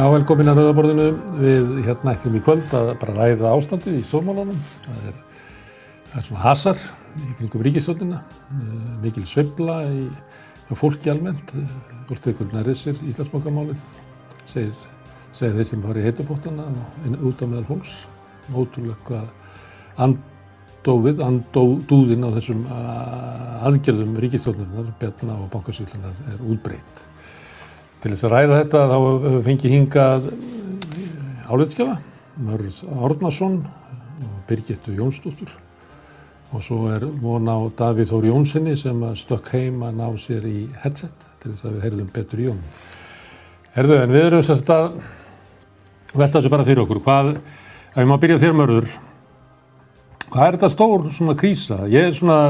Já, velkomin að Rauðaborðinu. Við hérna ætlum í kvöld að bara ræða ástandið í stórmálunum. Það er, það er svona hasar í kringum ríkistjónina, mikil sveibla í fólki almennt. Nærið sér Íslandsbókamálið, segir, segir þeir sem fari í heitubótana og út á meðal fólks. Ótrúlega hvað andófið, andóðinn á þessum aðgerðum ríkistjóninar, Bjarná og Bankasýlunar er útbreytt. Til þess að ræða þetta þá fengi hingað áleitskjafa, Mörð Árnason og Birgittu Jónsdóttur og svo er von á Davíð Þór Jónssoni sem stökk heim að ná sér í headset til þess að við heyrðum betur í Jón. Herðu, en við erum sérst að velta þessu bara fyrir okkur. Hvað, ef maður byrja þér Mörður, hvað er þetta stór svona krísa? Ég er svona,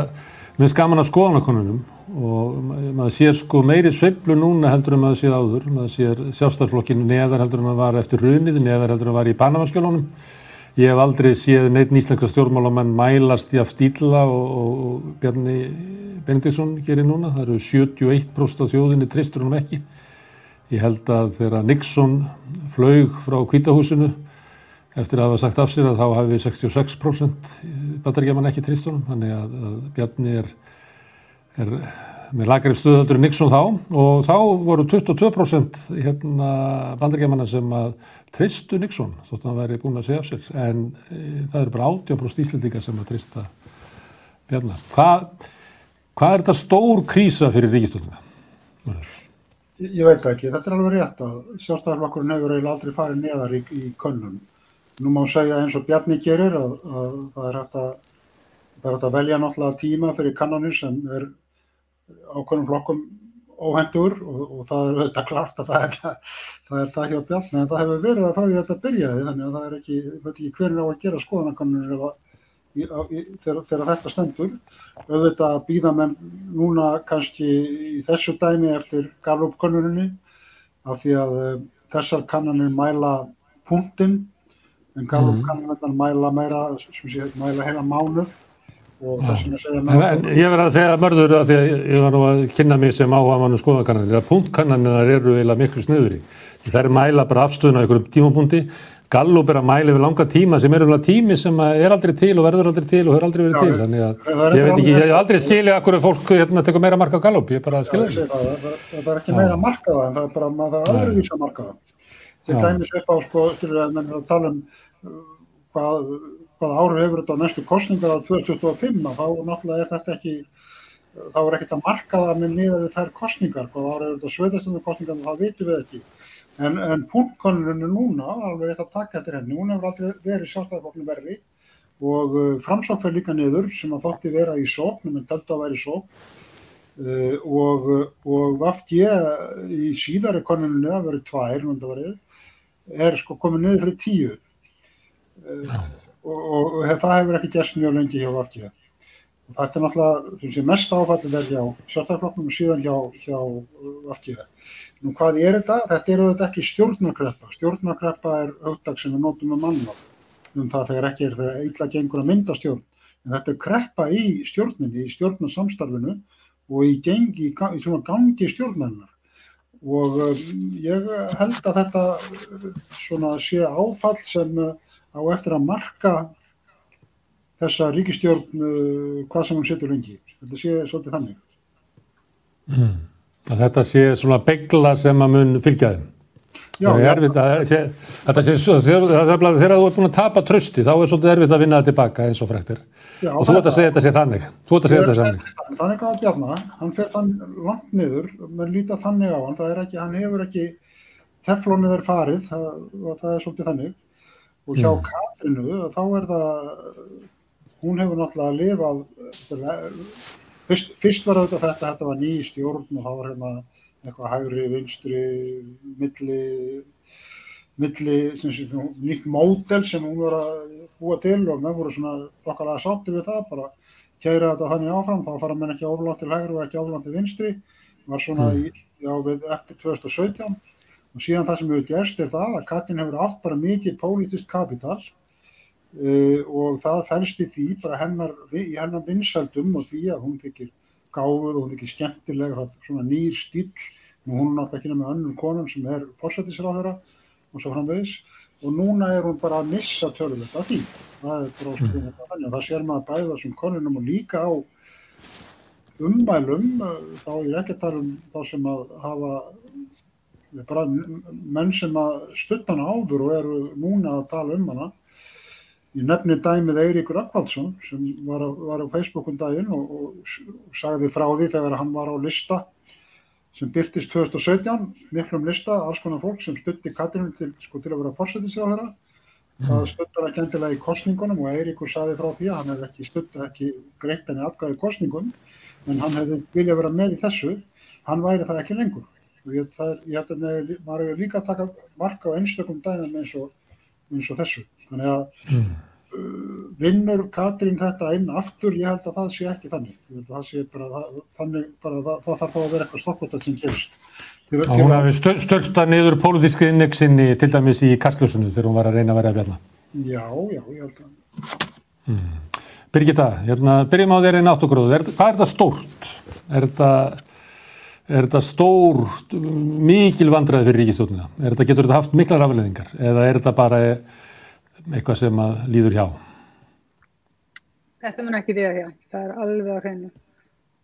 minnst gaman að skoðanakonunum og maður sér sko meiri sveiblu núna heldur en maður séð áður. Maður sér sjálfstæðsflokkinu neðar heldur en maður var eftir runið, neðar heldur en maður var í Panamaskjálónum ég hef aldrei séð neitt nýslenska stjórnmálamenn mælast í aftíla og, og Bjarni Benediktsson gerir núna, það eru 71% af þjóðinni tristur húnum ekki. Ég held að þegar Nixon flög frá kvítahúsinu eftir að hafa sagt af sér að þá hafi 66% bandaríkjaman ekki tristunum þannig að, að Bjarni er er með lagri stuðaldur Nixon þá og þá voru 22% hérna bandaríkjamanna sem að tristu Nixon þótt að hann væri búin að segja af sér en e, það eru bara 80% íslendinga sem að trista Bjarnar. Hvað hva er þetta stór krísa fyrir ríkistölduna? Ég veit ekki, þetta er alveg rétt að sjálfstæðarflokkurinn hefur eiginlega aldrei farið neðar í, í könnum. Nú má segja eins og Bjarni gerir að, að það er hægt að að velja náttúrulega tíma fyrir kannanir sem er ákveðnum flokkum óhendur og, og það er auðvitað klart að það er það, er það hjá Bjarni en það hefur verið að því að þetta byrjaði þannig að það er ekki, ég veit ekki hvernig á að gera skoðanakannir þegar, þegar þetta stendur. Auðvitað býða menn núna kannski í þessu dæmi eftir galupkönnurinni af því að uh, þessar kannanir mæla punktinn en galupkannanir mæla meira, sé, mæla heila mánuð? Og þess vegna segja en, en ég verði að segja mörður að því að ég var nú að kynna mig sem áhuga mann um skoðakannanir að punktkannanir eru eiginlega miklu sniður í það er mæla bara afstöðuna á einhverjum tímapunkti. Gallup er að mæla við langa tíma sem er umlað tími sem er aldrei til og verður aldrei til og hefur aldrei verið Já, til. þannig að ég veit ekki, ég hef aldrei skilið að hverju fólk hérna, tekur meira marka á Gallup, ég er bara að skilja það. Það er ekki meira marka það en það er bara að það er öðruvísa marka það Þetta dæmis upp á sko, styrir að menn er að tala um uh, hvað hvaða áhrif hefur þetta á næstu kostningar á 2025 þá náttúrulega er þetta ekki þá er ekkert að marka það með niða við þær kostningar, hvaða áhrif hefur þetta sveitastundu kostningar það vitum við ekki. En, en punktkonuninu núna, alveg eftir að taka eftir henni, hún hefur aldrei verið sjálfstæðarflokknu verri og uh, framsók fyrir líka niður sem að þótti vera í sókn, en vera í sókn. Uh, og, og Vafti í síðari konuninu að verið tvær, er sko komið niður fyrir tíu uh, og, og, og það hefur ekki gæst mjög lengi hjá VFG. Það er náttúrulega mest áfallið er hjá sjálfstæðarflokknum og síðan hjá, hjá VFG. Nú hvað er þetta? Þetta er auðvitað ekki stjórnarkreppa. Stjórnarkreppa er hugdag sem við nótum mann á um það þegar ekki er þegar eitthvað gengur að mynda stjórn. En þetta er kreppa í stjórninni, í stjórnarsamstarfinu og í, gengi, í, í gangi stjórnarinnar. Og um, ég held að þetta svona sé áfall sem uh, á eftir að marka þessa ríkistjórn hvað sem hún setur lengi. Þetta sé svolítið þannig. Mm. Þetta sé svona begla sem að mun fylgja þeim. Já, það er erfitt að, þetta sé, þegar þú ert búin að tapa trösti þá er svolítið erfitt að vinna það tilbaka eins og frektir. Já, og þú ert að segja þetta sé þannig. Þú ert að segja þetta þannig. Þannig að Bjarnar, hann fer þann langt niður, maður líta þannig á hann, það er ekki, hann hefur ekki, teflónið er farið, það, það er svolítið þannig og hjá mm. Katrinu þá er það hún hefur náttúrulega lifað fyrst, fyrst var þetta þetta þetta var ný stjórn og þá var hérna eitthvað hægri, vinstri milli milli nýtt módel sem hún var að búa til og með voru svona okkarlega sátti við það bara kæra þetta þannig áfram þá fara menn ekki oflant til hægri og ekki oflant til vinstri var svona mm. í, já, við eftir 2017 og síðan það sem hefur gerst er það að Katrin hefur átt bara mikið pólitist kapital uh, og það fælst í því bara hennar, í hennar vinsaldum og því að hún þykir gáður og hún þykir skemmtilega svona nýr stíl og hún er náttúrulega ekki með önnum konum sem er fórsættisráðara og svo framvegis og núna er hún bara að missa tölvöld af því. Það er bara mm. þannig að það sér maður bæða þessum konunum og líka á ummælum, þá er ekki að tala um þá sem að hafa bara menn sem að stutta hana áður og eru núna að tala um hana. Ég nefni dæmið Eiríkur Akvaldsson sem var, var á Facebookum daginn og, og, og sagði frá því þegar hann var á lista sem byrtist 2017, miklum lista, alls konar fólk sem stutti Katrínu til, sko, til að vera fórsetisráð þeirra. Það stuttar ekki endilega í kostningunum og Eiríkur sagði frá því að hann hefði ekki stutta ekki greitt henni afgæði kostningum en hann hefði viljað vera með í þessu, hann væri það ekki lengur. Og ég, held að maður hefur líka að taka marka á einstökum dæmum eins og, eins og þessu þannig að mm. uh, vinnur Katrín þetta einn aftur ég held að það sé ekki þannig það sé bara þannig bara það, það þarf þá að vera eitthvað stokkvöldað sem gerst Hún hafi stölda niður pólitíski inneksinni til dæmis í Kastljósunu þegar hún var að reyna að vera að björna Já, já, ég held að mm. Birgitta, hérna, byrjum á þér einn áttugróðu hvað er þetta stórt? Er þetta Er þetta stór, mikil vandræði fyrir ríkistjóðnina? Þetta, getur þetta haft miklar afleðingar eða er þetta bara eitthvað sem að líður hjá? Þetta mun ekki við að hjá, það er alveg á hreinu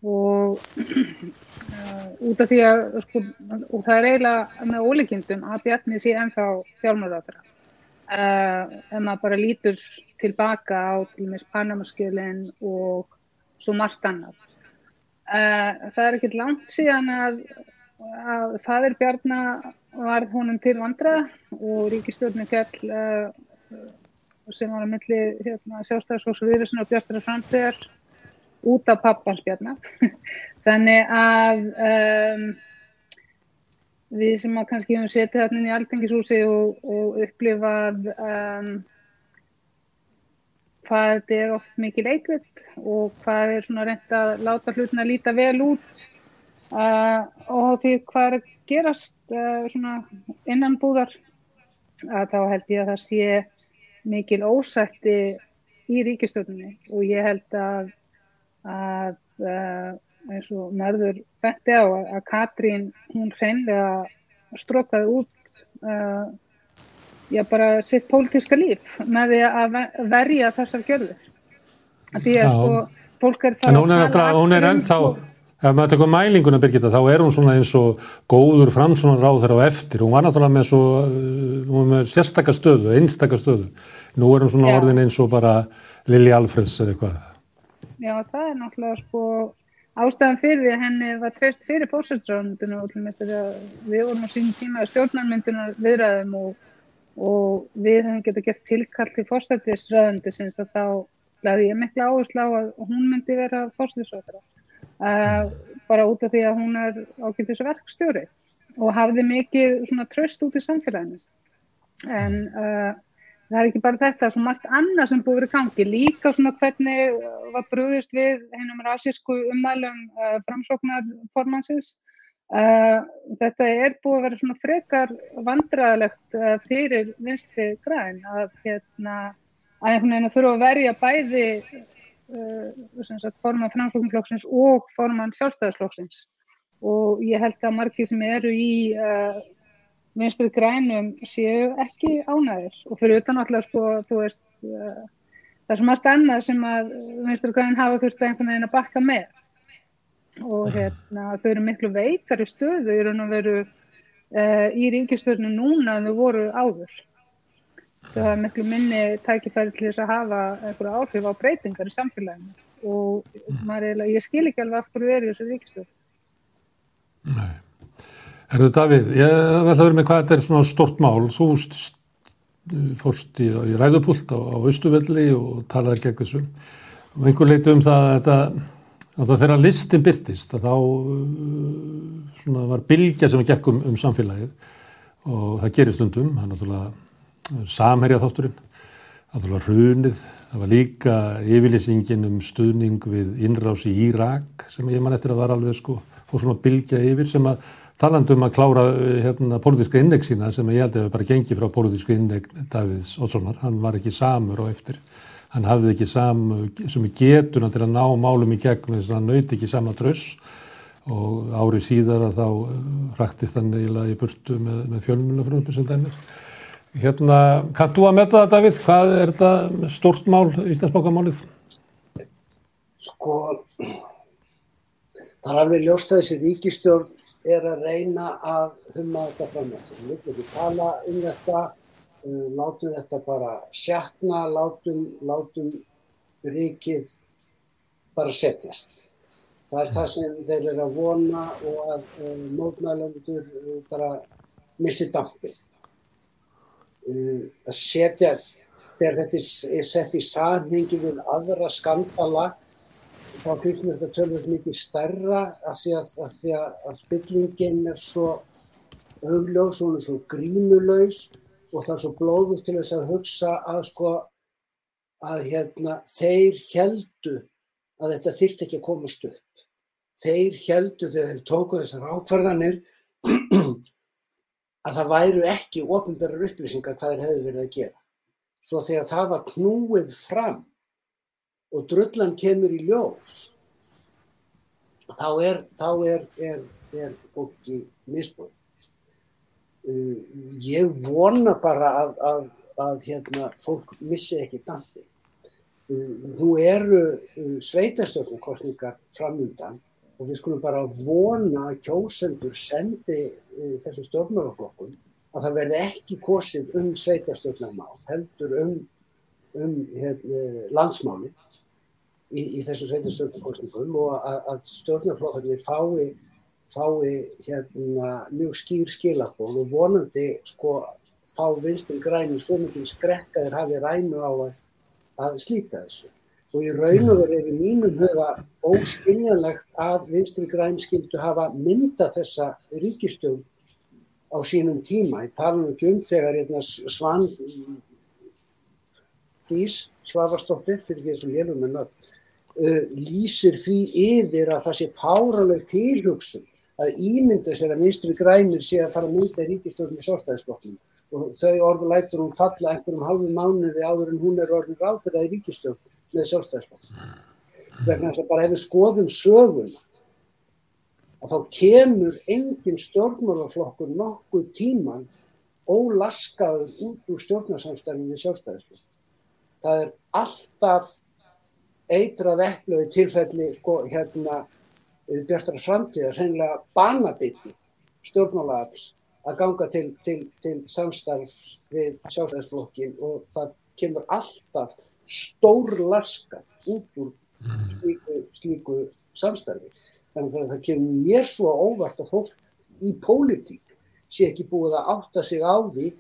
og uh, út af því að, sko, og það er eiginlega með ólíkjendum að Bjarni sé ennþá fjármálarátur. Uh, ef maður bara lítur tilbaka á til meins Panamaskjölinn og svo margt annað Uh, það er ekkert langt síðan að, að fadir Bjarnar varð honum til vandraða og ríkistjórnir fjall uh, sem var að myndli hérna, sjálfstæðarsfólks og bjartara framtíðar út af pappans Bjarnar. Þannig að um, við sem að kannski hefum setið þarna inn í Altingishúsi og, og upplifað um, hvað þetta er oft mikið leikvitt og hvað er svona reynd að láta hlutin að líta vel út uh, og því hvað er að gerast uh, svona innan búðar að þá held ég að það sé mikil ósætti í ríkistöldunni og ég held að, að uh, eins og nörður betti á að Katrín hún hreinlega strókaði út já, bara sitt pólitíska líf með því að verja þessar gjörður. Því að sko, fólk er það að tala. Hún er ennþá, ef maður tekur mælinguna Birgitta, þá er hún svona eins og góður framsvonar ráð þeirra á eftir. Hún var náttúrulega með svo, hún var Nú er hún svona já. orðin eins og bara Lili Alfreds eða eitthvað. Já, það er náttúrulega sko ástæðan fyrir því að henni var treyst fyrir fórsætsráðundinu og við vorum á sín tíma stjórnarmyndunar viðræðum og og við hefum getið gert tilkall til fórstættisröðandi sinns að þá laði ég miklu áherslu á að hún myndi vera fórstættisröðara uh, bara út af því að hún er ákveðis verkstjóri og hafði mikið svona tröst út í samfélaginu en uh, það er ekki bara þetta, svo margt annað sem búið verið gangi, líka svona hvernig var brúðist við hennum rásísku umælum uh, framsóknarformansins Uh, þetta er búið að vera svona frekar vandraðalegt uh, fyrir vinstri græn að hérna að einhvern veginn þurfa að verja bæði uh, forman framslóknflokksins og forman sjálfstæðarslokksins og ég held að margir sem eru í vinstri grænum séu ekki ánæðir og fyrir utan alltaf sko þú veist það er svo margt annað sem að vinstri græn hafa þurft að einhvern veginn að bakka með og hérna, þau eru miklu veikari stöðu í raun og veru uh, í ríkistöðunum núna en þau voru áður. Það er miklu minni tækifæri til þess að hafa einhverja áhrif á breytingar í samfélaginu og maður, ég skil ekki alveg af hverju er í þessu ríkistöðu. Nei. Erðu Davíð, ég vil að vera með hvað þetta er svona stort mál. Þú fórst í, í ræðupult á, á Östuvelli og talaði gegn þessu og einhver leiti um það að þetta þegar listin byrtist að þá uh, var bylgja sem gekk um, um samfélagið og það gerir stundum, það er náttúrulega samherja þátturinn, náttúrulega hrunið, það var líka yfirlýsingin um stuðning við innrás í Írak sem ég man eftir að var alveg sko, fór svona bylgja yfir sem að talandum að klára hérna pólitíska indeksina sem ég held að hefur bara gengið frá pólitíska indeks Davids Ótssonar, hann var ekki samur á eftir hann hafði ekki samu, sem getuna til að ná málum í gegn þess að hann nauti ekki sama dröss og árið síðar að þá eh, rættist hann eiginlega í burtu með, með fjölmjölafröðum sem dæmis. Hérna, kannst þú að metta það, Davíð? Hvað er þetta stort mál, Íslandsbókamálið? Sko, það er alveg ljóst að þessi ríkistjórn er að reyna að humma þetta fram með þetta. Við ekki tala um þetta, uh, látum þetta bara sjatna, látum, látum ríkið bara setjast. Það er það sem þeir eru að vona og að uh, mótmælendur uh, bara missi dampið. Að setja, þegar þetta er sett í samhengi við aðra skandala, þá finnst mér þetta tölvöld mikið stærra af því að, að, því að, að spillingin er svo augljós, hún er svo grímulaus og það er svo blóður til þess að hugsa að sko að hérna þeir heldu að þetta þyrft ekki að komast upp. Þeir heldu þegar þeir tóku þessar ákvarðanir að það væru ekki ofinbærar upplýsingar hvað þeir hefðu verið að gera. Svo þegar það var knúið fram og drullan kemur í ljós, þá er, þá er, er, er fólki misbúið. Uh, ég vona bara að, að, að hérna, fólk missi ekki dampi. Uh, nú eru uh, sveitastöknarkostningar framöndan og við skulum bara vona að kjósendur sendi uh, þessu stjórnmálaflokkum að það verði ekki kosið um sveitastöknarmál, heldur um, um hérna, landsmáli í, í þessu sveitastöknarkostningum og að, að stjórnmálaflokkarnir fái, fái hérna, mjög skýr skilabón og vonandi sko fá vinstri græni svo mikið skrekkaðir hafi rænu á að, að slíta þessu. Og í raun og verið er í mínum huga óskiljanlegt að vinstri græn skildu hafa mynda þessa ríkistjón á sínum tíma. Ég tala nú ekki um þegar hérna, Svan Dís Svavarsdóttir, fyrir því sem ég lefum en að uh, lýsir því yfir að það sé fáraleg tilhugsun að ímynda sér að vinstri grænir sé að fara að mynda ríkistjórn í sórstæðisflokknum og þau orðu lætur hún falla einhverjum halvu mánuði áður en hún er orðin ráð fyrir það í ríkistjórn með sjálfstæðisflokknum. Vegna þess að bara ef við skoðum söguna að þá kemur engin stjórnmálaflokkur nokkuð tíman ólaskaður út úr stjórnarsamstæðinu við sjálfstæðisflokk. Það er alltaf eitrað epplu í tilfelli sko, hérna Bjartar framtíðar, hreinlega banabiti stjórnmálaafs að ganga til, til, til samstarf við sjálfstæðisflokkin og það kemur alltaf stórlaskað út úr slíku, slíku samstarfi. Þannig að það kemur mér svo óvart að fólk í pólitík sé ekki búið að átta sig á því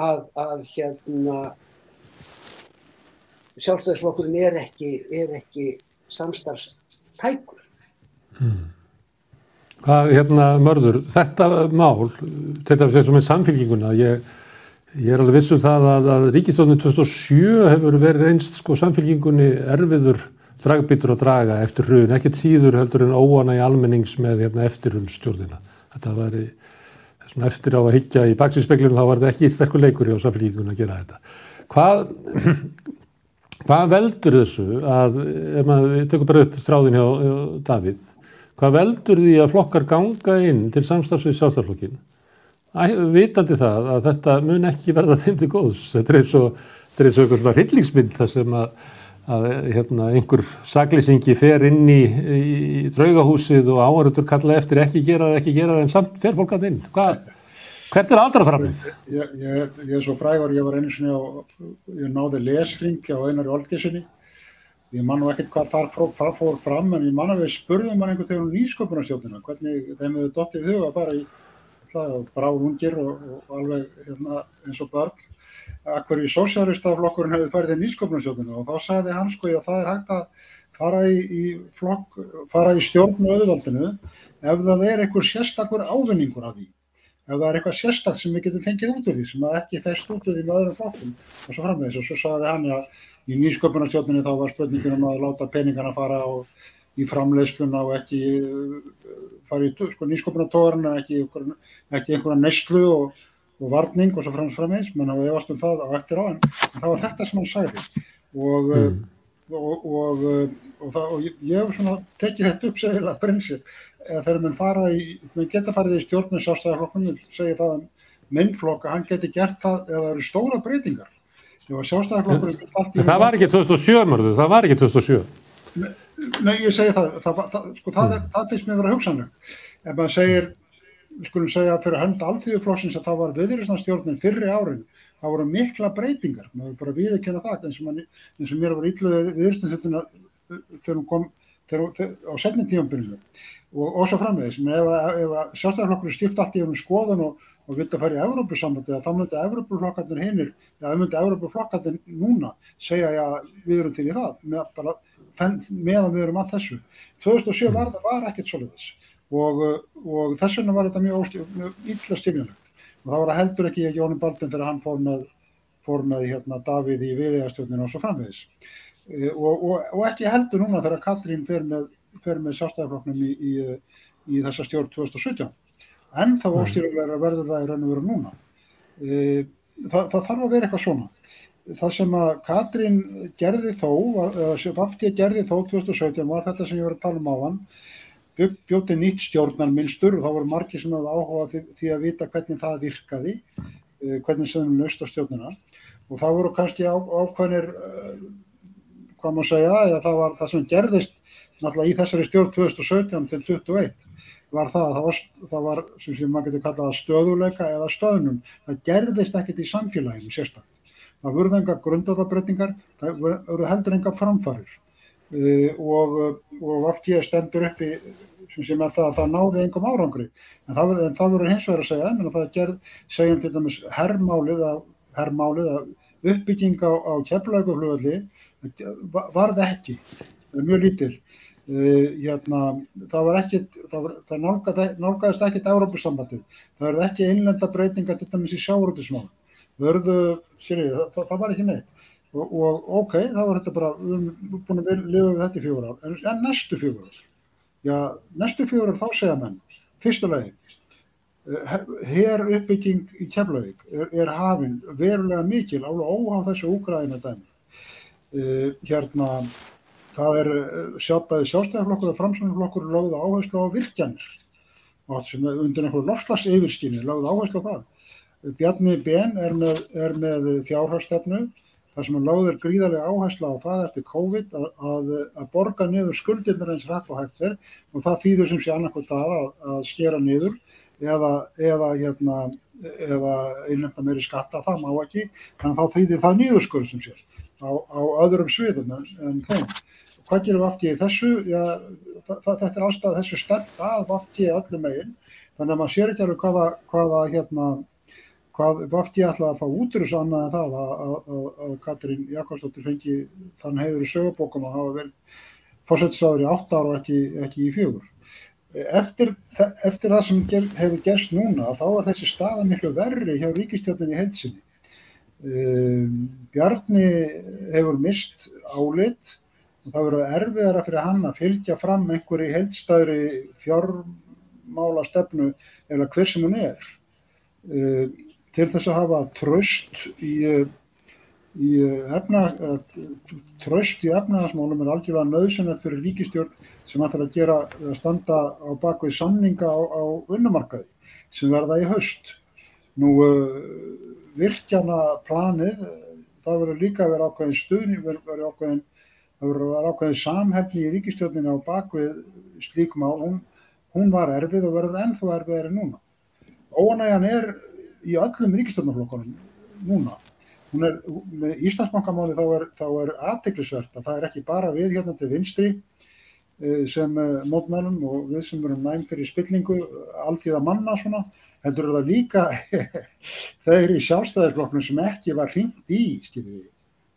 að, að hérna sjálfstæðisflokkurinn er ekki, er ekki samstarfstækur. Hmm. Hvað, hérna, mörður, þetta mál, til dæmis eins og með samfélkinguna, ég, ég er alveg vissum það að, að Ríkistofnun 2007 hefur verið einst sko samfélkingunni erfiður dragbyttur að draga eftir hrun, ekkert síður heldur en óana í almennings með hérna, eftirhundstjórnina. Þetta var eftir á að higgja í baksinspeglunum, þá var þetta ekki sterkur leikur á samfélkingunni að gera þetta. Hvað, hvað veldur þessu að, ef maður tekur bara upp þráðin hjá, hjá Davíð, Hvað veldur því að flokkar ganga inn til samstagsvið sjálfstaflokkin? Vitandi það að þetta mun ekki verða þeim til góðs. Þetta er eins og, þetta er eins og einhver svona hryllingsmynd þar sem að, að hérna, einhver saglýsingi fer inn í, í draugahúsið og áhörður kalla eftir ekki gera það, ekki gera það en samt fer fólk að inn. Hvað, hvert er aldra framlið? Ég, ég, ég er svo frægur, ég var einu sinni á, ég náði lesring á einari olgisinni Ég man nú ekkert hvað þar fór, fram en ég man að við spurðum hann einhvern veginn um nýsköpunarstjórnina, hvernig þeim hefur dottið hug að fara í bráðungir og, og alveg hérna, eins og börn, að hverju sósjáristaflokkurinn hefur farið í nýsköpunarstjórnina og þá sagði hann sko að það er hægt að fara í, í, flokk, fara í stjórn og auðvaldinu ef það er einhver sérstakur ávinningur af því. Ef það er eitthvað sérstakt sem við getum fengið út úr því sem ekki fæst út úr því með öðrum flokkum og svo framvegis. Og svo sagði hann að í nýsköpunarstjórninu þá var spurningin um að láta peningana fara á, í framleiðsluna og ekki fara í sko, nýsköpunartóðarinn ekki, ekki einhverja neslu og, og varning og svo framvegis. Menn að við efastum það á eftir á en það var þetta sem hann sagði. Og mm. Og, og, og, og ég hef svona tekið þetta upp segilega prinsip eða þegar mann fara í, mann geta farið í stjórnum sjálfstæðarflokkunum, segja það að hann geti gert það eða það eru stóra breytingar. En það var ekki 2007 mörðu, það var ekki 2007. Nei, ég segi það, það, það, sko, það, mm. það finnst mér að vera hugsanlega. Ef maður segir, skulum segja fyrir hönd alþjóðuflokksins að það var viðriðsnastjórnin fyrri árin, það voru mikla breytingar, maður bara viðkynna það, eins og, man, eins og mér var ílluðið viðriðsnastjórnina þegar hún kom þegar, á setni tíumbyrju og, og svo framvegis, ef, ef sjálfstæðarflokkur stifta allt í húnum skoðun og og vildi að fara í Evrópusambandi þá myndi Evrópuflokkarnir hinnir eða myndi Evrópuflokkarnir núna segja já við erum til í það. Með, bara, meðan við erum að þessu. 2007 var það var ekkert soliðis og, og þess vegna var þetta mjög, stífnilegt og það var að heldur ekki Jónin Baldin þegar hann fór með, fór með hérna, Davíð í viðeigastjórninu og svo framvegis e, og, og, og ekki heldur núna þegar Katrín fer með, með sjálfstæðarflokknum í, í, í þessa stjórn 2017 en þá óstýrulega verður það í raun og veru núna. E, það, það þarf að vera eitthvað svona. Það sem að Katrín gerði þó, sem Vafti gerði þó 2017 var þetta sem ég var að tala um á hann, bjóti nýtt stjórnarmynstur og þá voru margir sem hefði áhuga því, að vita hvernig það virkaði, e, hvernig sem við löst á stjórnuna og það voru kannski á, ákveðnir, e, hvað maður segja, eða það var það sem gerðist náttúrulega í þessari stjórn 2017 til 2021 var það að það var, það var sem sem maður getur kallað stöðuleika eða stöðnum. Það gerðist ekkert í samfélaginu sérstaklega. Það voruð enga grundarabrettingar, það voruð heldur enga framfarir uh, og, og aftíða stendur upp í sem sem að það, það náði engum árangri. En það, en það voru hins vegar að segja, en það gerð, segjum til dæmis herrmálið að, herrmálið að uppbygging á, á keflauguflugöldi varð ekki, mjög lítil. Uh, hérna, það var ekkit, það, var, það nálgað, nálgæðist ekkit Európusambandið, það verði ekki einlenda breytingar til dæmis í sjáurútismál, verðu, sér ég, það, það var ekki neitt. Og, og ok, þá var þetta bara, við erum búin að lifa við þetta í fjóður ár, en, en næstu fjóður ár, já, næstu fjóður ár þá segja menn, fyrstulegi, hér uppbygging í Keflavík er, er hafinn verulega mikil, álega óhá þessu úgræðina dæmi, uh, hérna, það er eh, sjálfbæði sjálfstæðarflokkur og framsvöndflokkur lögðu áherslu á virkjanir. Og sem undir einhverju lofslags yfirskinni lögðu áherslu á það. Bjarni Ben er með, með fjárhagstefnu þar sem hann lögður gríðarlega áherslu á það eftir COVID að, að, að borga niður skuldirnir eins rætt og hægt er og það þýður sem sé annarkoð það að, að skera niður eða, eða, hérna, eða einlega meiri skatta, það má ekki, þannig að þá þýðir það niðurskurð sem sér á, á öðrum sviðum en, þeim. Hvað gerir Vafti í þessu? Já, þetta er allstað þessu stefn að Vafti öllum meginn. Þannig að maður sér ekki alveg hvaða, hvaða hérna, hvað Vafti ætlaði að fá út úr þessu annað en það að, að, að Katrín Jakobsdóttir fengi þann heiður í sögubókum að hafa verið fórsettisáður í 8 ára og ekki, ekki í fjögur. Eftir, eftir það sem ger, hefur gerst núna þá er þessi staða miklu verri hjá ríkistjórninni heilsinni. Um, Bjarni hefur mist álit og það verður erfiðara fyrir hann að fylgja fram einhverju heldstæðri fjármála stefnu eða hver sem hún er uh, til þess að hafa tröst í, í efna tröst í efnaðasmálum er algjörlega nöðsynlegt fyrir ríkistjórn sem ætlar að gera að standa á bakvið samninga á, á unnumarkaði sem verða í höst nú uh, virkjana planið það verður líka að vera ákveðin stuðning verður ákveðin það var ákveðið samhefni í ríkistjóðinu á bakvið slík mál, hún, hún var erfið og verður ennþá erfiðari núna. Óanægjan er í öllum ríkistjóðnaflokkonum núna. Hún er, með Íslandsbankamáli þá er, er aðteglisvert að það er ekki bara við hérna til vinstri eh, sem eh, mótmælum og við sem erum næm fyrir spillingu, alltíða manna svona, heldur það líka þeir í sjálfstæðisflokknum sem ekki var hringt í, skiljið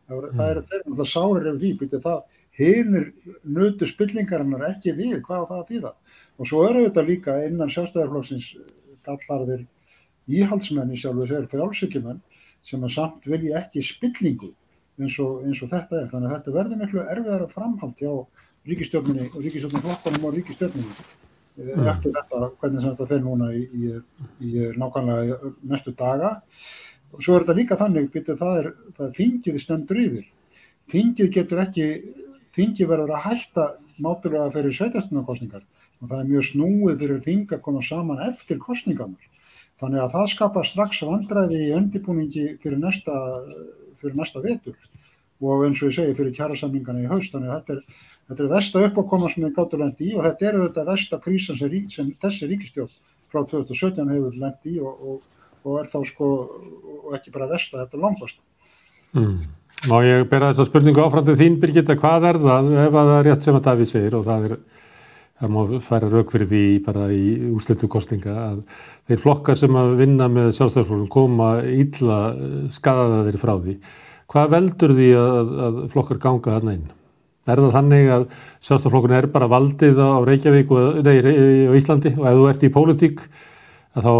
það, mm. það er þeirra sárir ef því byrja það hinnir nötu spillingarinnar ekki við hvað það þýða og svo eru þetta líka innan sjálfstæðarflokksins gallarðir íhaldsmenni sjálfur þegar frjálsökjumenn sem að samt vilja ekki spillingu eins og, eins og þetta er þannig að þetta verður miklu erfiðar að framhald hjá ríkistjórnini og ríkistjórniflokkanum og ríkistjórnini mm. eftir þetta hvernig þetta fer núna í, í, í nákvæmlega næstu daga og svo er þetta líka þannig, betur, það er þingið stendur yfir. Þingið getur ekki, þingið verður að hætta mátulega fyrir sveitastunarkostningar og það er mjög snúið fyrir þing að koma saman eftir kostningarnar Þannig að það skapar strax vandræði í undirbúningi fyrir næsta, fyrir næsta vetur og eins og ég segi fyrir kjærasamlingana í haust. Þannig að þetta er, þetta er vesta uppákoma sem við gáttum lendi í og þetta er auðvitað vesta krísan sem, sem þessi ríkistjórn frá 2017 hefur lendi í og, og, og er þá sko og ekki bara vesta, þetta er langast. Mm. Má ég bera þessa spurningu áfram til þín Birgitta, hvað er það ef það er rétt sem að Davíð segir og það er það má færa rauk fyrir því bara í úrslitu kostinga að þeir flokkar sem að vinna með sjálfstæðarflokkum koma ílla skadaða þeir frá því. Hvað veldur því að, að flokkar ganga þarna inn? Er það þannig að sjálfstæðarflokkun er bara valdið á Reykjavík og nei, á Íslandi og ef þú ert í pólitík að þá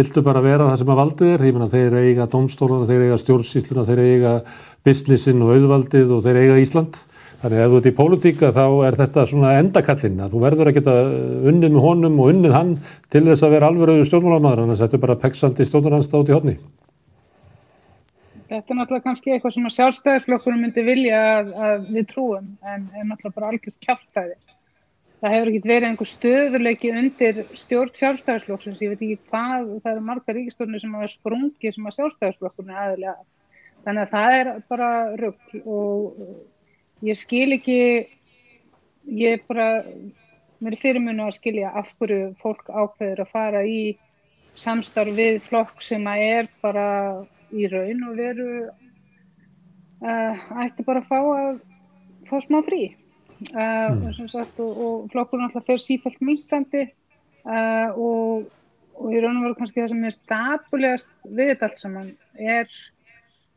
viltu bara vera það sem að valdið er. Ég menna þeir eiga domstóluna, þeir eiga stjórnsýsluna, þeir eiga businessin og auðvaldið og þeir eiga Ísland. Þannig að ef þú ert í pólitíka þá er þetta svona endakallin að þú verður að geta unnið með honum og unnið hann til þess að vera alveg stjórnmálamæður, þannig að þetta er bara peksandi stjórnarhansta út í hodni. Þetta er náttúrulega kannski eitthvað sem að sjálfstæðisflokkurum myndi vilja að, að við trúum en er náttúrulega bara algjörð kjáftæði. Það hefur ekkert verið einhver stöðuleiki undir stjórn sjálfstæðisflokksins, ég veit ekki hvað, það eru marga ríkistórnir sem hafa sprungið sem að sjálfstæðisflokkurinn aðlega. Þannig að það er bara rögg og ég skil ekki ég bara mér fyrirmunna að skilja af hverju fólk ákveður að fara í samstarf við flokk sem að er bara í raun og veru uh, ætti bara að fá að fá smá frí uh, mm. sagt, og, og flokkur náttúrulega fer sífælt mýtandi uh, og, og í raun og veru kannski það sem er stabulegast við þetta allt saman er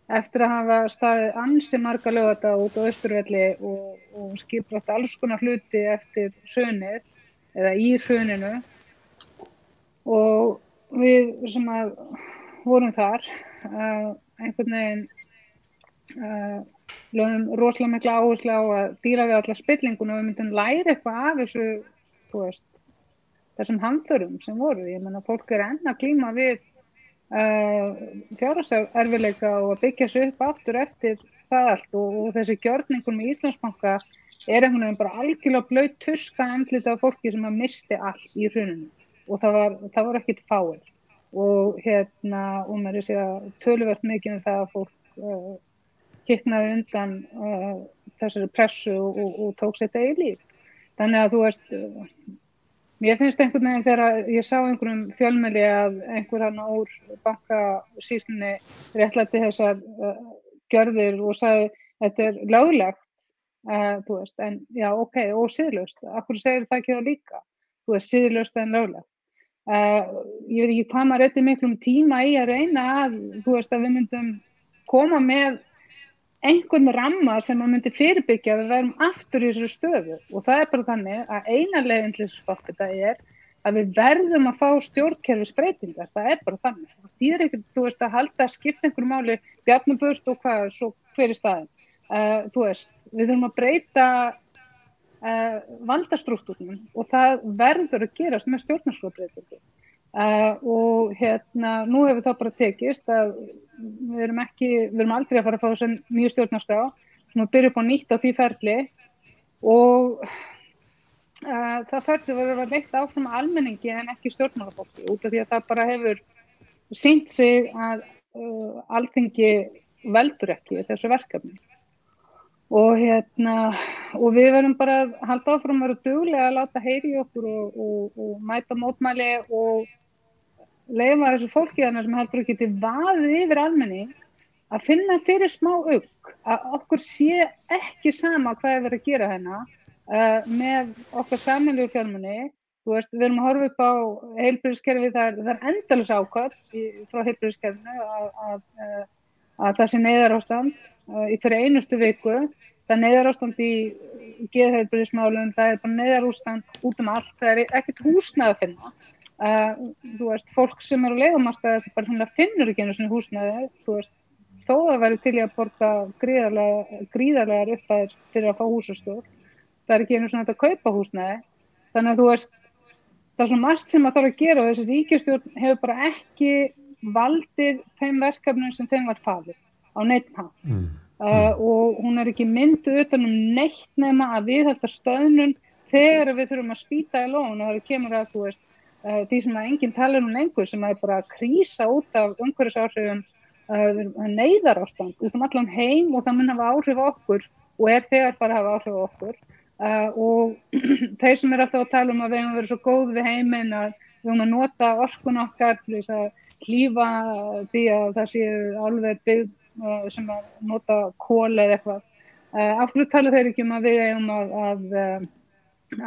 eftir að hafa staðið ansi marga lögata út á Östurvelli og, og skiprætt alls konar hluti eftir sönir eða í söninu og við sem að vorum þar uh, einhvern veginn uh, lögum rosalega mikla áherslu á að díla við alla spillingun og við myndum læra eitthvað af þessu veist, þessum handlörum sem voru. Ég menna fólk er enna klíma við fjárhagserfileika og að byggja sér upp aftur eftir það allt og, og þessi gjörningum í Íslandsbanka er einhvern veginn bara algjörlega blöyt tuska endlita af fólki sem að misti allt í hruninu. Og það var, það var ekkit fáir. Og hérna og mér er að segja töluvert mikið um það að fólk uh, kiknaði undan uh, þessari pressu og, og, og tók sér þetta í líf. Þannig að þú veist Mér finnst einhvern veginn þegar ég sá einhverjum fjölmeli að einhver hann úr bankasíslinni réttlætti þessar uh, gjörðir og sagði þetta er löglegt, uh, þú veist, en já, ok, og síðlust. Akkur segir það ekki það líka, þú veist, síðlust en löglegt. Uh, ég veit ekki hvað maður rétti miklum tíma í að reyna að, þú veist, að við myndum koma með einhvern ramma sem að myndi fyrirbyggja að við verum aftur í þessu stöðu. Og það er bara þannig að eina leginn til þessu stoppi þetta er að við verðum að fá stjórnkerfisbreytingar, það er bara þannig. Það þýðir ekkert, þú veist, að halda að skipta einhverju máli bjarnabörst og hvað svo hver í staðin, uh, þú veist við þurfum að breyta uh, valdastruktúrnum og það verður að gerast með stjórnarskapbreytingu Uh, og hérna nú hefur það bara tekist að við erum ekki, við erum aldrei að fara að fá þessum nýju stjórnarskrá sem að byrja upp á nýtt á því ferli. Og uh, það ferli verður að leita áfram almenningi en ekki stjórnmálafólki út af því að það bara hefur sínt sig að uh, alþingi veldur ekki þessu verkefni. Og hérna og við verðum bara að halda áfram að vera duglega að láta heyri okkur og, og, og mæta mótmæli og leifa þessu fólki þannig sem heldur ekki til vaðið yfir almenning að finna fyrir smá auk að okkur sé ekki sama hvað er verið að gera hérna uh, með okkar saminlegu fjármunni veist, við erum að horfa upp á heilbyrðiskerfi, er, er endalus ákvæmt frá heilbyrðiskerfinu að, að, að, að það sé neyðar ástand uh, í fyrir einustu viku. Það er neyðar ástand í geðheilbyrðismálum, það er bara neyðar ástand út um allt, það er ekkert húsnað að finna Uh, þú veist, fólk sem er á leiðamarkaði bara svona finnur ekki einu svona húsnæði þú veist, þó að væri til að borga gríðarlega, gríðarlegar uppæðir fyrir að fá húsastór það er ekki einu svona að kaupa húsnæði. Þannig að þú veist það er svo margt sem að það er að gera og þessi ríkistjórn hefur bara ekki valdið þeim verkefnum sem þeim var fadir á neittnað mm. uh, og hún er ekki myndu utanum neitt nema að við þetta stöðnun þegar við þurfum að spýta í lón og það kemur að þú veist uh, því sem að enginn talar um lengur sem er bara að krísa út af umhverfisáhrifum uh, neyðar ástand út um allan heim og það mun hafa áhrif okkur og er þegar bara að hafa áhrif okkur uh, og þeir sem er alltaf að tala um að við hefum verið svo góð við heiminn að við höfum að nota orkun okkar til þess að hlýfa því að það séu alveg byggð uh, sem að nota kól eða eitthvað. Uh, af hverju tala þeir ekki um að við hefum að, að,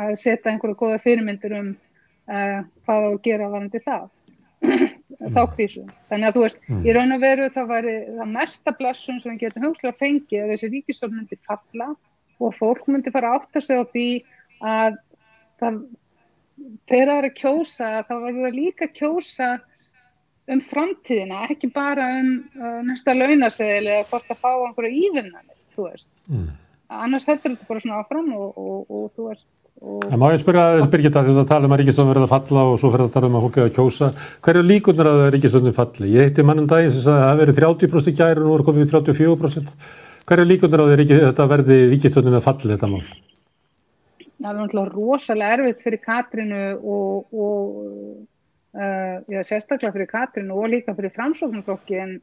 að setja einhverja góða fyrirmyndir um uh, hvað á að gera varandi það, þá krísu. Þannig að þú veist, mm. í raun og veru þá væri það mesta blessun sem við getum hugslag að fengið að þessi ríkistofn myndi falla og fólk myndi fara átt að segja á því að það, það er að kjósa, þá verður það líka að kjósa um framtíðina, ekki bara um uh, næsta launasegil eða hvort að fá einhverja ívinnanir, þú veist. Mm. Annars heldur þetta bara svona áfram og, og, og þú veist. Það má ég spyrja að Birgitta því að tala um að Ríkistofn verður að falla og svo fyrir að tala um að fólk er að kjósa. Hver er líkunar að Ríkistofnum falli? Ég heitti mannum daginn sem sagði að það verið 30% gæri og nú er komið 34%. Hver er líkunar að þetta verði Ríkistofnum að falli þetta mál? Það er náttúrulega rosalega erfitt fyrir Katrinu og, og Uh, já, sérstaklega fyrir Katrin og líka fyrir framsóknarflokkin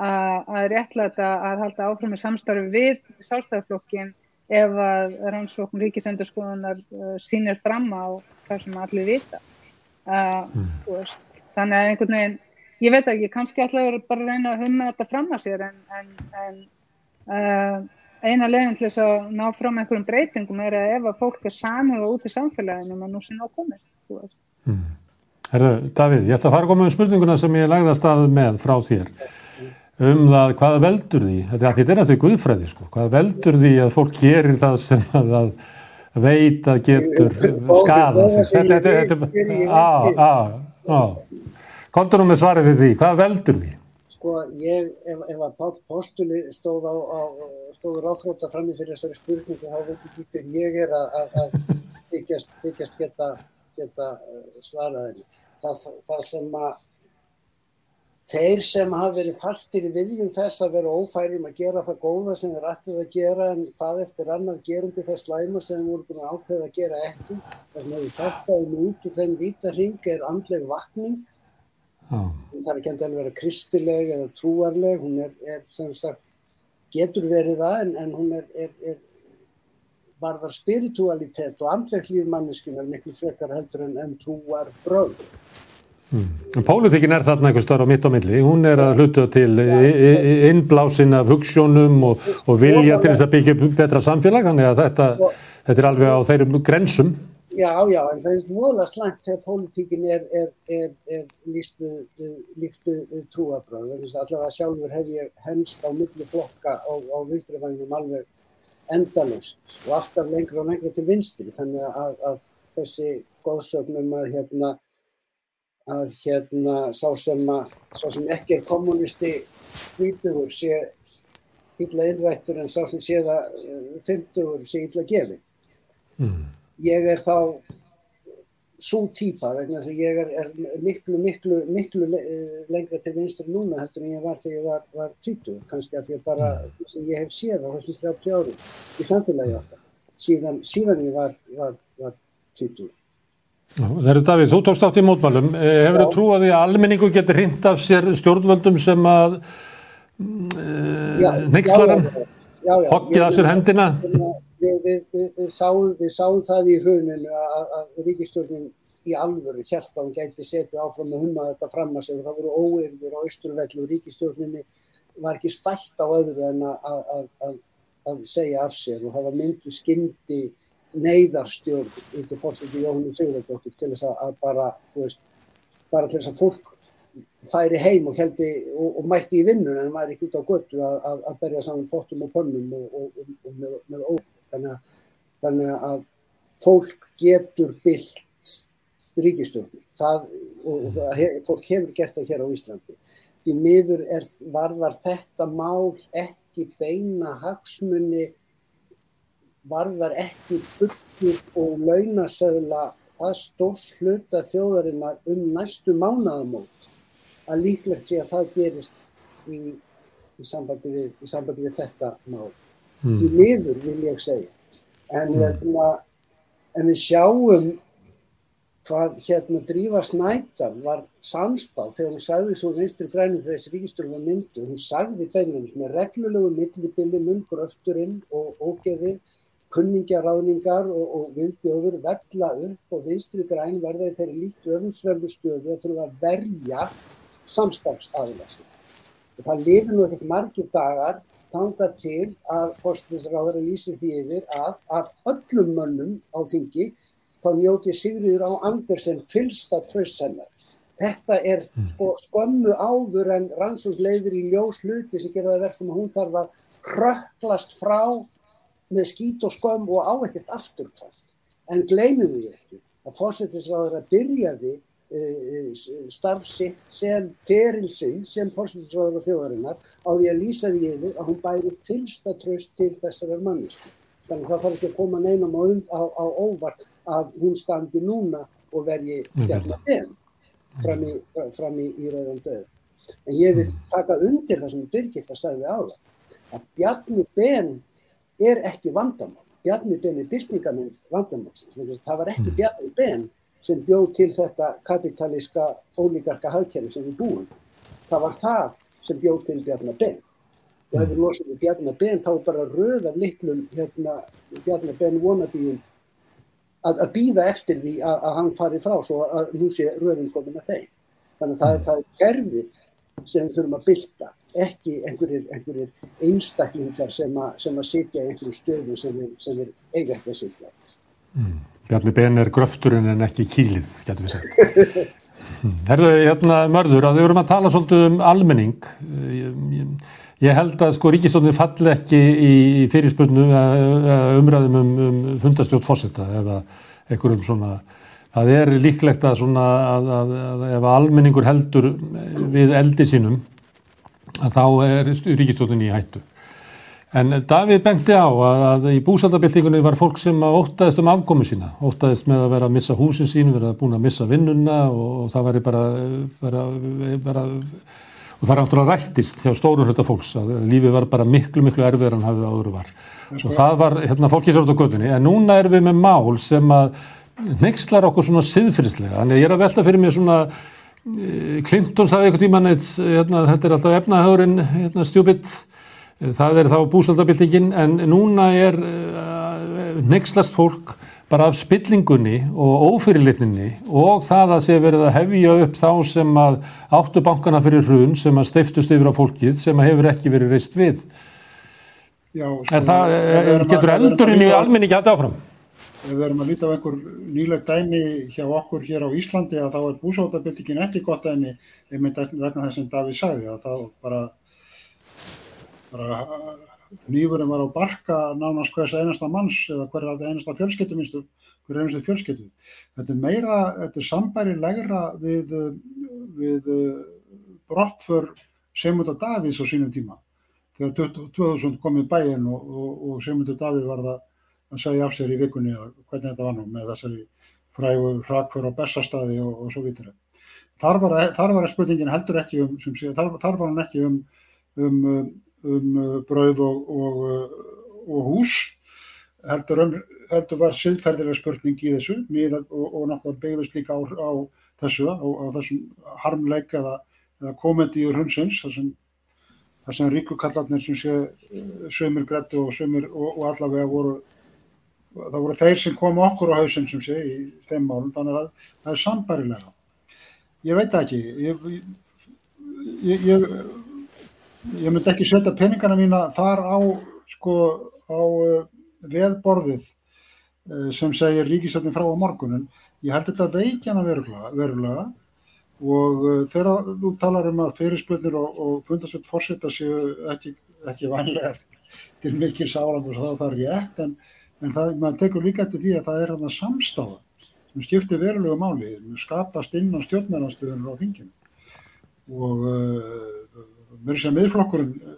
að réttlæta að halda áfram með samstarfi við sástæðarflokkin ef að rannsókn ríkisendurskoðunar uh, sínir fram á það sem allir vita uh, mm. þannig að einhvern veginn ég veit ekki, kannski ætlaður bara að reyna að humma þetta fram að sér en, en, en eina leginn til þess að ná fram einhverjum breytingum er að ef að fólk er samhuga út í samfélaginu maður nú sé ná komið mm. Herðu, Davíð, ég ætla að fara að koma um spurninguna sem ég lagði að stað með frá þér um það hvað veldur því, þetta er næstu guðfræði sko, hvað veldur því að fólk gerir það sem að, að veit að getur skada sig. Þetta, þetta, þetta, á, á, á, kontur nú með svarið við því, hvað veldur því? Sko, ég, ef, ef að Pál Postuli stóð á, á stóður áþróta fram í fyrir þessari spurningu, þá veit ekki hver ég er að, að, að þykjast, þykjast geta geta eh, svarað henni. Það, það sem að þeir sem hafa verið fastir í viðjum þess að vera ófærim að gera það góða sem þeir ættið að gera en það eftir annar gerundi þess slæma sem þeir voru búin að ákveða að gera ekki. Það sem hefur tattaðum út úr þeim vítarhing er andleg vakning. Oh. Það er ekki endur að vera kristileg eða trúarleg, hún er, er sem sagt, getur verið það en, en hún er, er, er varðar spiritualitet og andlegt lífmanniskunar miklu frekar heldur en, en trúar bröð. Mm. Pólitíkin er þarna einhver starf á mitt á milli, hún er að hluta til innblásin af hugssjónum og, og vilja til þess að byggja betra samfélag, þannig að þetta, þetta er alveg á þeirrum grensum. Já, já, en það er volast langt þegar pólitíkin er, er, er, er þannig að allavega sjálfur hef ég henst á milli flokka á, á vinstrifænum alveg endalust og alltaf lengra og lengra til vinstri þannig að, að þessi góðsögnum að hérna að hérna sá sem, að, sá sem ekki er kommunisti hvítugur sé illa innrættur en sá sem sé það fymtugur sé illa gefi. Mm. Ég er þá svo típa vegna þess að ég er, er miklu, miklu, miklu lengra til vinstri núna heldur en ég var þegar ég var, var 20, kannski að því að bara mm. því sem ég hef séð á þessum 30 ári í samfélagi okkar, síðan, síðan ég var, var, var 20. Eru Davíð, þú tókst átt í mótmálum, eh, hefur þú trúið að almenningu getur hint af sér stjórnvöldum sem að uh, nexlaran, hokkið af sér hendina? við, við, við, við sáum, sáum það í hruninu að, að ríkistjórnin í alvöru held að hún gæti setja áfram með humma þetta fram að segja það voru óeirðir á austurvellu og ríkistjórninni var ekki stætt á öðru en að, að, að segja af sér og það var myndu skyndi neyðarstjórn af fólki Jóhannu Sigurðardóttir til þess að bara, þú veist, bara til þess að fólk færi heim og, heldi, og, og mætti í vinnun en var ekki út á göttu að berja saman pottum og pönnum og, og með, með óeirð þannig að, þannig að fólk getur byllt ríkistjórnir það, og það, hef, fólk hefur gert það hér á Íslandi. Því miður er, varðar þetta mál ekki beina hagsmunni varðar ekki byggur og launasöðla það stórs hluta þjóðarinnar um næstu mánaðamót að líklegt sé að það gerist í, í, sambandi, við, í sambandi við þetta mál mm. því liður vil ég segja en, mm. en við sjáum hvað hérna Drífa Snædal var sannspáð þegar hún sagði svo vinstri grænum ríkistölu var myndu. Hún sagði beinlega með reglulegu millibili mun gröfturinn og ógeðið, kunningjaráningar og, og viðbjóður vella upp og vinstri græn verða þeirri líkt öfumsverðu stöðu að þurfa að verja samstafstafélagslega. Það lifi nú ekkert margir dagar tanga til að fórstinsráður að lýsi því yfir að af öllum mönnum á þingi þá njóti Sigriður á Andersen fylsta tröst hennar. Þetta er sko, skömmu áður en rannsóns leiður í ljós hluti sem gerða verkum að hún þarf að kröklast frá með skít og skömm og á ekkert afturkvæmt. En gleymum við ekki að fórsetisráður að byrjaði uh, starfsitt sem ferilsinn sem fórsetisráður og þjóðarinnar á því að lýsa því yfir að hún bæri fylsta tröst til þessari mannesku. Þannig að það þarf ekki að koma neinum á, á, á óvart að hún standi núna og verði gerna benn fram í, fram í, í rauðan döð. En ég vil taka undir það sem Birgitta sagði á það, að Bjarni Ben er ekki vandamál. Bjarni Ben er byrtingamind vandamálsins. Það var ekki Bjarni Ben sem bjóð til þetta kapitalíska ólíkarka hagkerfi sem við búum. Það var það sem bjóð til Bjarni Ben og hefur losið við Bjarnar Ben þá bara röð af litlum hérna, Bjarnar Ben vonabíum að, að býða eftir því að, að hann fari frá svo að nú sé röðin komin að þeim. Þannig að það er, það er kerfið sem við þurfum að bylta, ekki einhverjir, einhverjir einstaklingar sem að, sem að sitja í einhverju stöðu sem við, sem við eiga ekki að sitja. Mm. Bjarni Ben er gröfturinn en ekki kýlið, getur við sagt. Herðu, hérna mörður, að við vorum að tala svolítið um almenning. Ég, ég, held að sko ríkistofnir falli ekki í fyrirspöldnu umræðum um, um fundastjótt fórsetta eða einhverjum svona. Það er líklegt að, svona, að, að, að ef almenningur heldur við eldi sínum að þá er ríkistofnin í hættu. En Davíð bengti á að í búsaldabildingunni var fólk sem ótaðist um afkomi sína, ótaðist með að vera að missa húsin sín, vera búin að missa vinnuna og, og það væri bara, bara, bara og það er náttúrulega rættist hjá stóru hluta fólks að lífið var bara miklu miklu erfiðar en hafið áður var. Og það var hérna fólkið sér út á gödunni en núna erum við með mál sem að nexlar okkur svona siðfyrirslega þannig að ég er að velta fyrir mig svona Clinton sagði eitthvað tíma neitt hérna, þetta er alltaf efnahagurinn hérna, stjúpitt það er þá búsaldabildingin en núna er uh, nexlast fólk bara af spillingunni og ófyrirlitninni og það að sé verið að hefja upp þá sem að áttu bankana fyrir hrun sem að steiftust yfir á fólkið sem að hefur ekki verið reist við. Já, er það, er, getur eldurinn í ekki hægt áfram? Ef við erum að líta á einhver nýleg dæmi hjá okkur hér á Íslandi að þá er búsátabildingin ekki gott dæmi einmitt vegna þess sem Davíð sagði að það bara, bara nýfurinn var á barka nánast hvers einasta manns eða hver einasta fjölskyttu minnstu, hver einasta fjölskyttu. Þetta er meira, þetta er sambæri legra við, við brottför Seymunda Davíðs á sínum tíma. Þegar 2000 komið bæinn og, og, og Seymunda Davíð var það að segja af sér í vikunni hvernig þetta var nú með þessari frægu hrakför á Bessastadi og, og svo vitur. Þar var, þar var spurningin heldur ekki um, sé, þar, þar var hann ekki um, um um uh, brauð og, og, og hús heldur, um, heldur var siðferðilega spurning í þessu og, og náttúrulega beigðist líka á, á þessu á, á þessum harmleik eða, eða komendíur hundsins þar sem, sem ríkukallarnir sem sé sömur grættu og sömur og allavega voru það voru þeir sem kom okkur á hausinn sem sé í þeim málum þannig að það, er sambarilega ég veit ekki. Ég, ég, ég ég myndi ekki setja peningana mína þar á, sko, á uh, veðborðið uh, sem segir ríkistöldin frá á morgunin. Ég held þetta veikjana verulega, verulega. Og uh, þegar þú talar um að fyrirspöldir og, og fundastöld fórsetta séu ekki, ekki vanlega til mikils árangur þá það er rétt en, en það, maður tekur líka eftir því að það er þarna samstáða sem skiptir verulegu máli, skapast inn á stjórnmælanstöðunum á þinginu. Og uh, mér sem miðflokkurinn eh,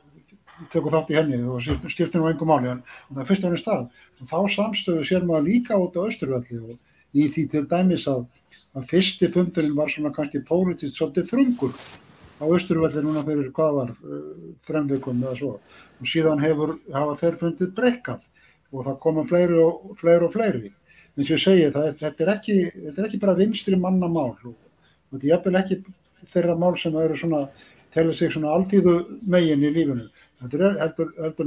tekur þátt í henni og styrtir nú engum máli en það er fyrst og stað og þá samstöðu sér maður líka út á Östurvelli og í því til dæmis að, að fyrsti fundurinn var svona kannski pólitist svolítið þrungur á Östurvelli núna fyrir hvað var fremvikum eða svo. Og síðan hefur, hafa þeir fundið breykað og það koma fleiri og fleiri og fleiri eins og ég segi það, þetta er ekki, þetta er ekki bara vinstri mannamál og þetta er jafnvel ekki þeirra mál sem eru svona, telur sig svona alþýðu megin í lífinu. Heldur,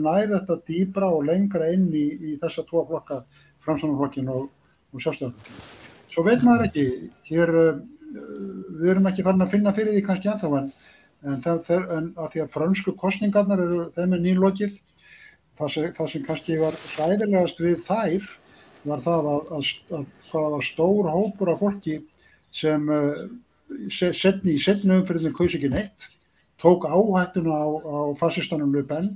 nær þetta dýbra og lengra inn í, í þessa tvo flokka, framstofnarflokkin og, og sjálfstofnarflokkin. Svo veit maður ekki, hér, við erum ekki farin að finna fyrir því kannski ennþá en, en, það, en að því að fransku kostningarnar eru þeim er nýlokið, það sem, það sem kannski var hræðilegast við þær var það að, að, að það var stór hópur af fólki sem uh, setni í setni umfyririnu kaus ekki neitt, tók áhættuna á, á fassistanum Le Pen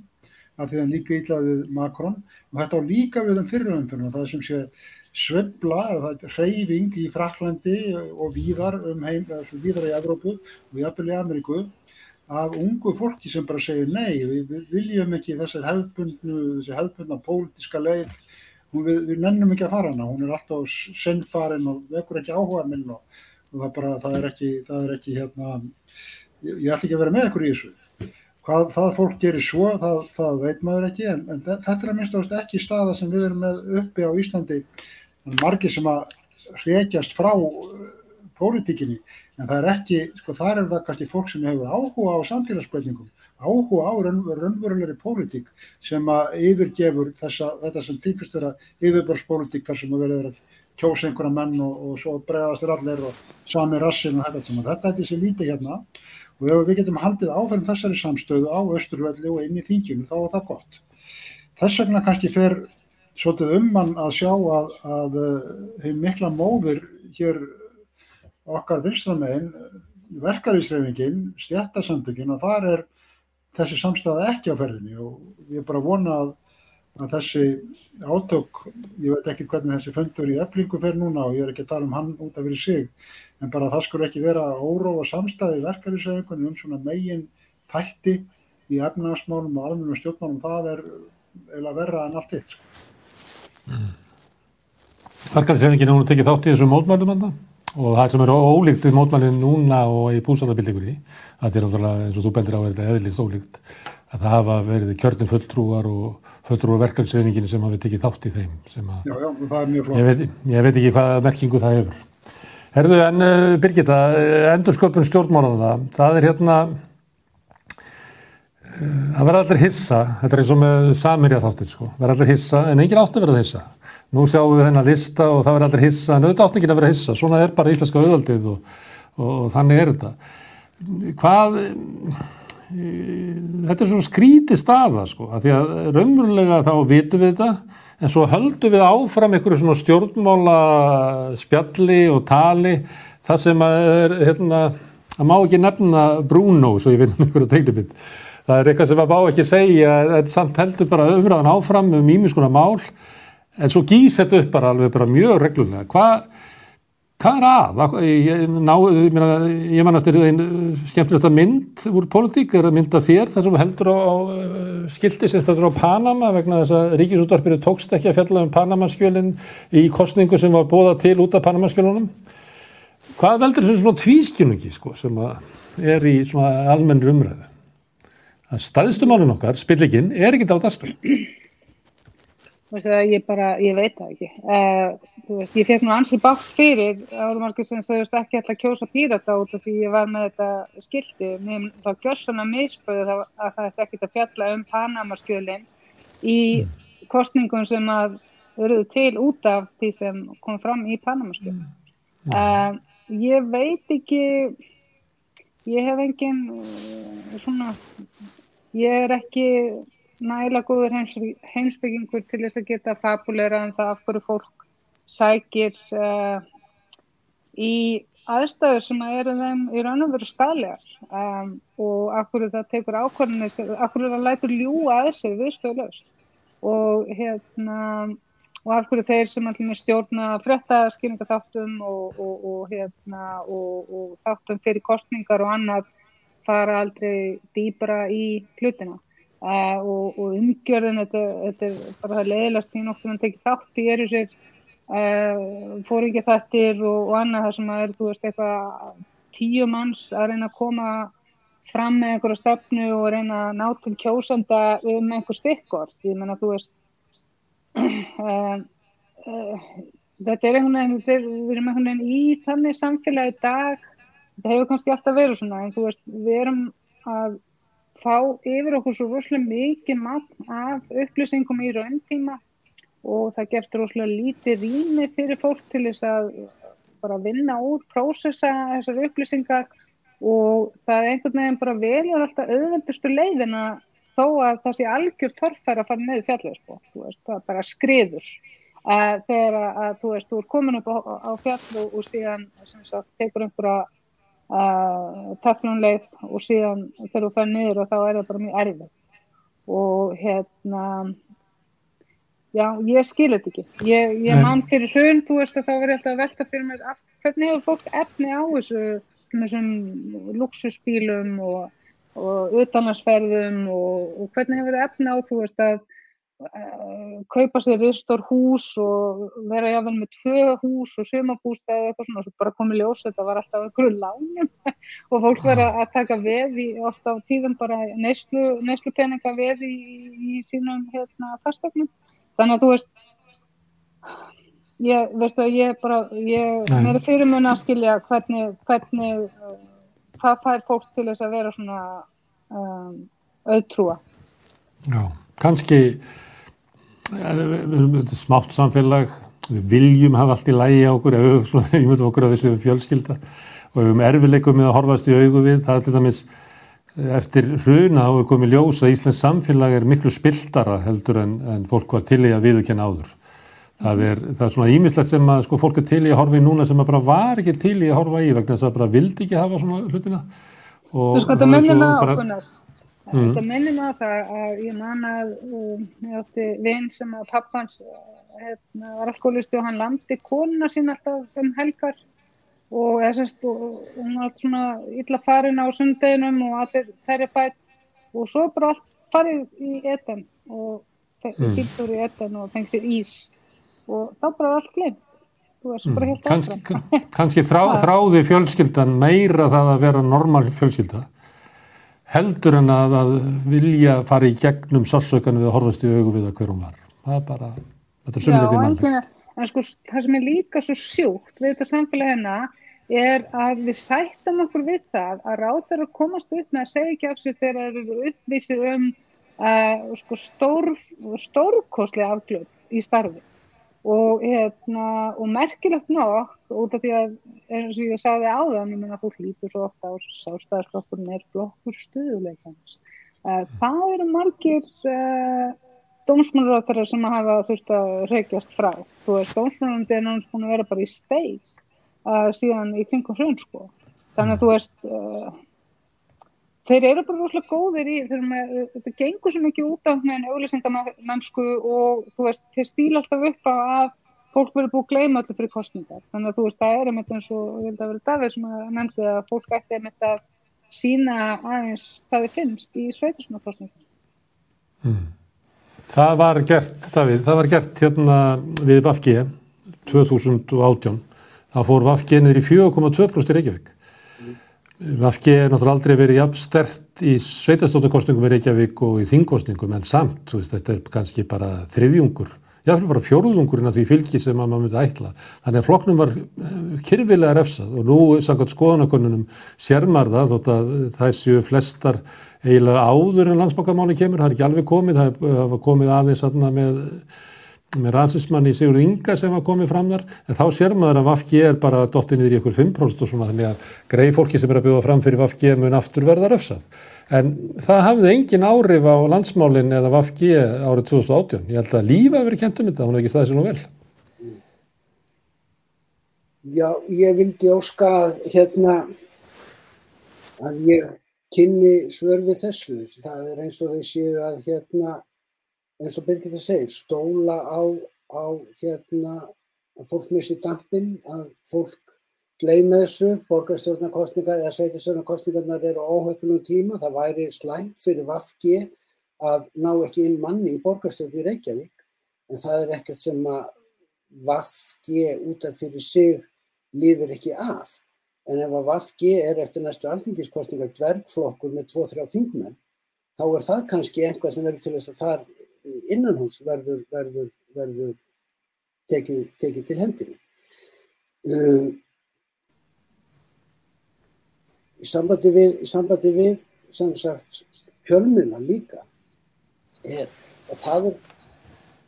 að því að líka ílaðið Macron. Og þetta á líka við um fyrirumfyririnu, það sem sé svebla, hreyfing í Fraklandi og víðar um heim, víðar í Evrópu og í Ameríku af ungu fólki sem bara segir nei, við viljum ekki þessar hefðbundnu, þessi hefðbundna pólitiska leið. Við, við nennum ekki að fara hana, hún er alltaf sennfarin og vekur ekki áhuga minn og, og það, bara, það er ekki, það er ekki hérna, ég, ég ætti ekki að vera með ykkur í þessu. Hvað það fólk gerir svo, það, það veit maður ekki, en, en þetta er að minnst ekki staða sem við erum með uppi á Íslandi, margir sem að hrekjast frá pólitíkinni, en það er ekki, sko þar er það kannski fólk sem hefur áhuga á samfélagsbreytingum áhuga á raunverulegri pólitík sem að yfirgefur þessa, þetta sem típist vera yfirbörspólitík þar sem að verður að kjósa einhverja menn og, og svo bregðast þér allir og sami rassin og þetta sem að þetta er þessi líti hérna og ef við getum haldið áferðin þessari samstöðu á Östurvelli og inn í þinginu þá er það gott. Þess vegna kannski fer svolítið um mann að sjá að, að þeim mikla móður hér okkar vinstramegin verkarísreifingin, stjættasamtökin og þar er þessi samstæða ekki á ferðinni og ég er bara vona að, að þessi átök, ég veit ekki hvernig þessi fundur í eflingu fer núna og ég er ekki að tala um hann út af fyrir sig, en bara það skur ekki vera óróa samstæði verkefnisauðingunni um svona megin þætti í efnagasmálum og almenna stjórnmálum, það er eða verra en allt eitt. Sko. Verkefnisauðingin er núna tekið þátt í þessu mótmælum enda? Og það sem er ólíkt við mótmælinn núna og í búsæðabildingunni það er alltaf eins og þú bendir á að þetta er eðlist ólíkt að það hafa verið kjörnum fulltrúar og fulltrúar verkefnsreifingin sem hafi tekið þátt í þeim já, já, það er mjög flott ég veit, ég veit ekki hvaða merkingu það hefur Herðu en uh, Birgitta uh, endursköpun stjórnmálana það er hérna uh, það verður allir hissa þetta er eins og með samirja þáttir sko. verður allir hissa en engin átt að verða hissa nú sjáum við þennan lista og það verður allir hissa en auðvitað átt ekki að vera hissa, svona er bara íslenska auðvaldið og, og, og þannig er þetta. Hvað, þetta er svona skríti staða sko, að því að raunverulega þá vitum við þetta en svo höldum við áfram einhverju svona stjórnmála spjalli og tali það sem að er, hérna, að má ekki nefna Bruno, svo ég veit um einhverju tegnibit. Það er eitthvað sem að má ekki segja, en samt heldur bara umræðan áfram um ímiskuna mál en svo gís þetta upp bara alveg bara mjög reglulega. Hvað hvað er að? Ég, ná, ég, meina, ég man eftir einn skemmtilegsta mynd úr politík, er að mynda þér þar sem heldur á, á skildi sem þetta á Panama vegna þess að ríkisútvarpinu tókst ekki að fjalla um Panamaskjölinn í kostningu sem var bóða til út af Panamaskjölunum. Hvað veldur þessu svona tvískjunungi sko, sem er í almenn umræðu? Það staðistumálun okkar, spillikinn, er ekki dátt aðskil. Ég, bara, ég veit það ekki. Uh, veist, ég fekk nú ansið bátt fyrir árumarkið sem stöðust ekki alltaf kjósa pírata út af því ég var með þetta skildi. Mér var gjössan að misspöðu að það ætti ekkert að fjalla um Panamaskjölinn í kostningum sem að verður til út af því sem kom fram í Panamaskjölinn. Mm. Uh, ég veit ekki, ég hef engin uh, svona, ég er ekki næla góður heims, heimsbyggingur til þess að geta fabulera en það af hverju fólk sækir uh, í aðstæður sem eru þeim í raun og veru staðlegar. Um, og af hverju það tekur ákvarðinni, af hverju það lætur ljúa að þessi viðstöðlaust og hérna og af hverju þeir sem allir stjórna frettaskynninga þáttum og, og, og hérna og þáttum fyrir kostningar og annað fara aldrei dýbra í hlutina Uh, og, og umgjörðin þetta, þetta er bara það leiðilegt sín okkur að tekja þátt í eru sér uh, fóringi þettir og, og annað það sem að er þú veist eitthvað tíu manns að reyna að koma fram með einhverja stefnu og reyna að ná til kjósanda um einhver stikkort. Ég menna þú veist uh, þetta er einhvern veginn, er, við erum einhvern veginn í þannig samfélagi dag, þetta hefur kannski alltaf verið svona, en þú veist, við erum að fá yfir okkur svo rosalega mikið mann af upplýsingum í rauntíma og það gefst rosalega lítið rými fyrir fólk til þess að bara vinna úr, prósessa þessar upplýsingar og það er einhvern veginn bara veljar alltaf auðvendustu leiðina þó að það sé algjör torfæra að fara með fjallið sko, veist, það er bara skriður. Uh, þegar að þú veist, þú er komin upp á, á fjall og, og síðan sagt, tekur einhverja uh, tefnumleið og síðan þegar þú fær niður og þá er það bara mjög erfið og hérna já, ég skilir þetta ekki. Ég, ég mann fyrir hrun, þú veist að þá verður alltaf að velta fyrir mér, hvernig hefur fólk efni á þessu þessum luxusbílum og, og utanlandsferðum og, og hvernig hefur efna á þú veist að kaupa sér ristor hús og vera jáfnvel með tvö hús og sumabústa eða eitthvað svona og svo bara komið ljós þetta var alltaf einhverju lánum. Og fólk verið að taka veð í ofta á tíðum bara neyslu, peninga veð í, í sínum hérna fastögnum þannig að þú veist ég, veistu, ég bara, ég, mér er fyrir mun að skilja hvernig, hvernig, uh, hvað fær fólk til þess að vera svona um, auðtrúa. Já, kannski, við erum smátt samfélag, við viljum hafa allt í lægi á okkur, ef við, svona, myndi okkur að við séum fjölskylda og við erum erfileikum með að horfast í augu við, það er til dæmis eftir hruna þá er komið ljós að Íslands samfélag er miklu spiltara heldur en, en fólk var til í að viðkjanna áður. Það er, það er svona ímislegt sem að sko fólk er til í að horfa í núna sem að bara var ekki til í að horfa í vegna þess að bara vildi ekki hafa svona hlutina. Þú sko þetta minnir maður bara... Mm. Þetta minnir maður það að ég man að um, ég átti vinn sem að pappans hérna, var alkoholisti og hann landi konuna sín alltaf sem helgar og þessast og hún var svona illa farin á sundeginum og allir þærri fætt og svo bara allt farið í etan og fylgdur í etan og fengið sér ís og þá bara allt glemt áfram. kannski þrá, þráði fjölskyldan meira það að vera normal fjölskylda heldur en að, að vilja fara í gegnum sársökan við að horfast í augu við að hverjum var. Það er bara, þetta er sömulegði mannlega en sko það sem er líka svo sjúkt við þetta samfélagi hennar er að við sættum okkur við það að ráð þeirra komast upp með að segja ekki af sig þegar þeir eru uppvísir um uh, sko stór, stórkosli afglöð í starfi og, hérna, og merkilegt nokk út af því að eins og ég sagði áðan ég menna fólk lítur svo ofta á sástæðarsklokkun er flokkur stuðuleikans það eru margir uh, dómsmálaráþarar sem hafa þurft að reykjast frá? Þú veist, dómsmálarandi er náttúrulega búin að vera bara í steik uh, síðan í kringum hrjón sko. Þannig að þú veist uh, þeir eru bara rosalega góðir í með, þetta gengur svo mikið út af auðlýsingamennsku og veist, þeir stíla alltaf upp á að fólk verður búið að gleyma öllu fyrir kostningar þannig að þú veist, það er einmitt eins og ég held að vera Davíð sem að nefndi að fólk ætti einmitt að sína aðeins hvað þið finnst í sveitismannakostningar mm. Það var gert, Davíð, það var gert hérna við Vafki 2018 það fór Vafki niður í 4,2% í Reykjavík Vafki er náttúrulega aldrei verið jafn stert í sveitastóttakostningum í Reykjavík og í þingkostningum en samt, veist, þetta er kannski bara þriðjungur, jáfnveg bara fjóruðungurinn af því fylgi sem maður myndi ætla. Þannig að flokknum var eh, kyrfilega refsað og nú samkvæmt skoðanakonunum sérmar það þótt að það séu flestar eiginlega áður en landsbókamáli kemur, það er ekki alveg komið, það var komið aðeins með með rannsismann í Sigur Inga sem var komið fram þar. En þá sér maður að Vafki er bara dottið niður í ykkur 5% og svona þannig að greið fólki sem er að bjóða fram fyrir Vafki mun aftur verða röfsað en það hafði engin árif á landsmálinn eða Vafki árið 2018 ég held að lífa verið kent um þetta, hún hefði ekki staðið sér nú vel. Já, ég vildi óska hérna að ég kynni svör við þessu. Það er eins og þau séu að hérna eins og Birgitta segir, stóla á, á hérna að fólk missi dampin, að fólk gleyma þessu, borgarstjórnarkostningar eða sveitarstjórnarkostningarnar eru óhaupunum tíma, það væri slæmt fyrir Vafki að ná ekki inn manni í borgarstjórn í Reykjavík, en það er ekkert sem að Vafki út af fyrir sig líður ekki af. En ef að Vafki er eftir næstu alþingiskostningar dvergflokkur með 2-3 þingmenn, þá er það kannski einhvað sem verður til þess að þar innanhús verður, verður, verður tekið, tekið til hendinu. Uh, í sambandi við, í sambandi við sem sagt fjölmjöla líka er að það er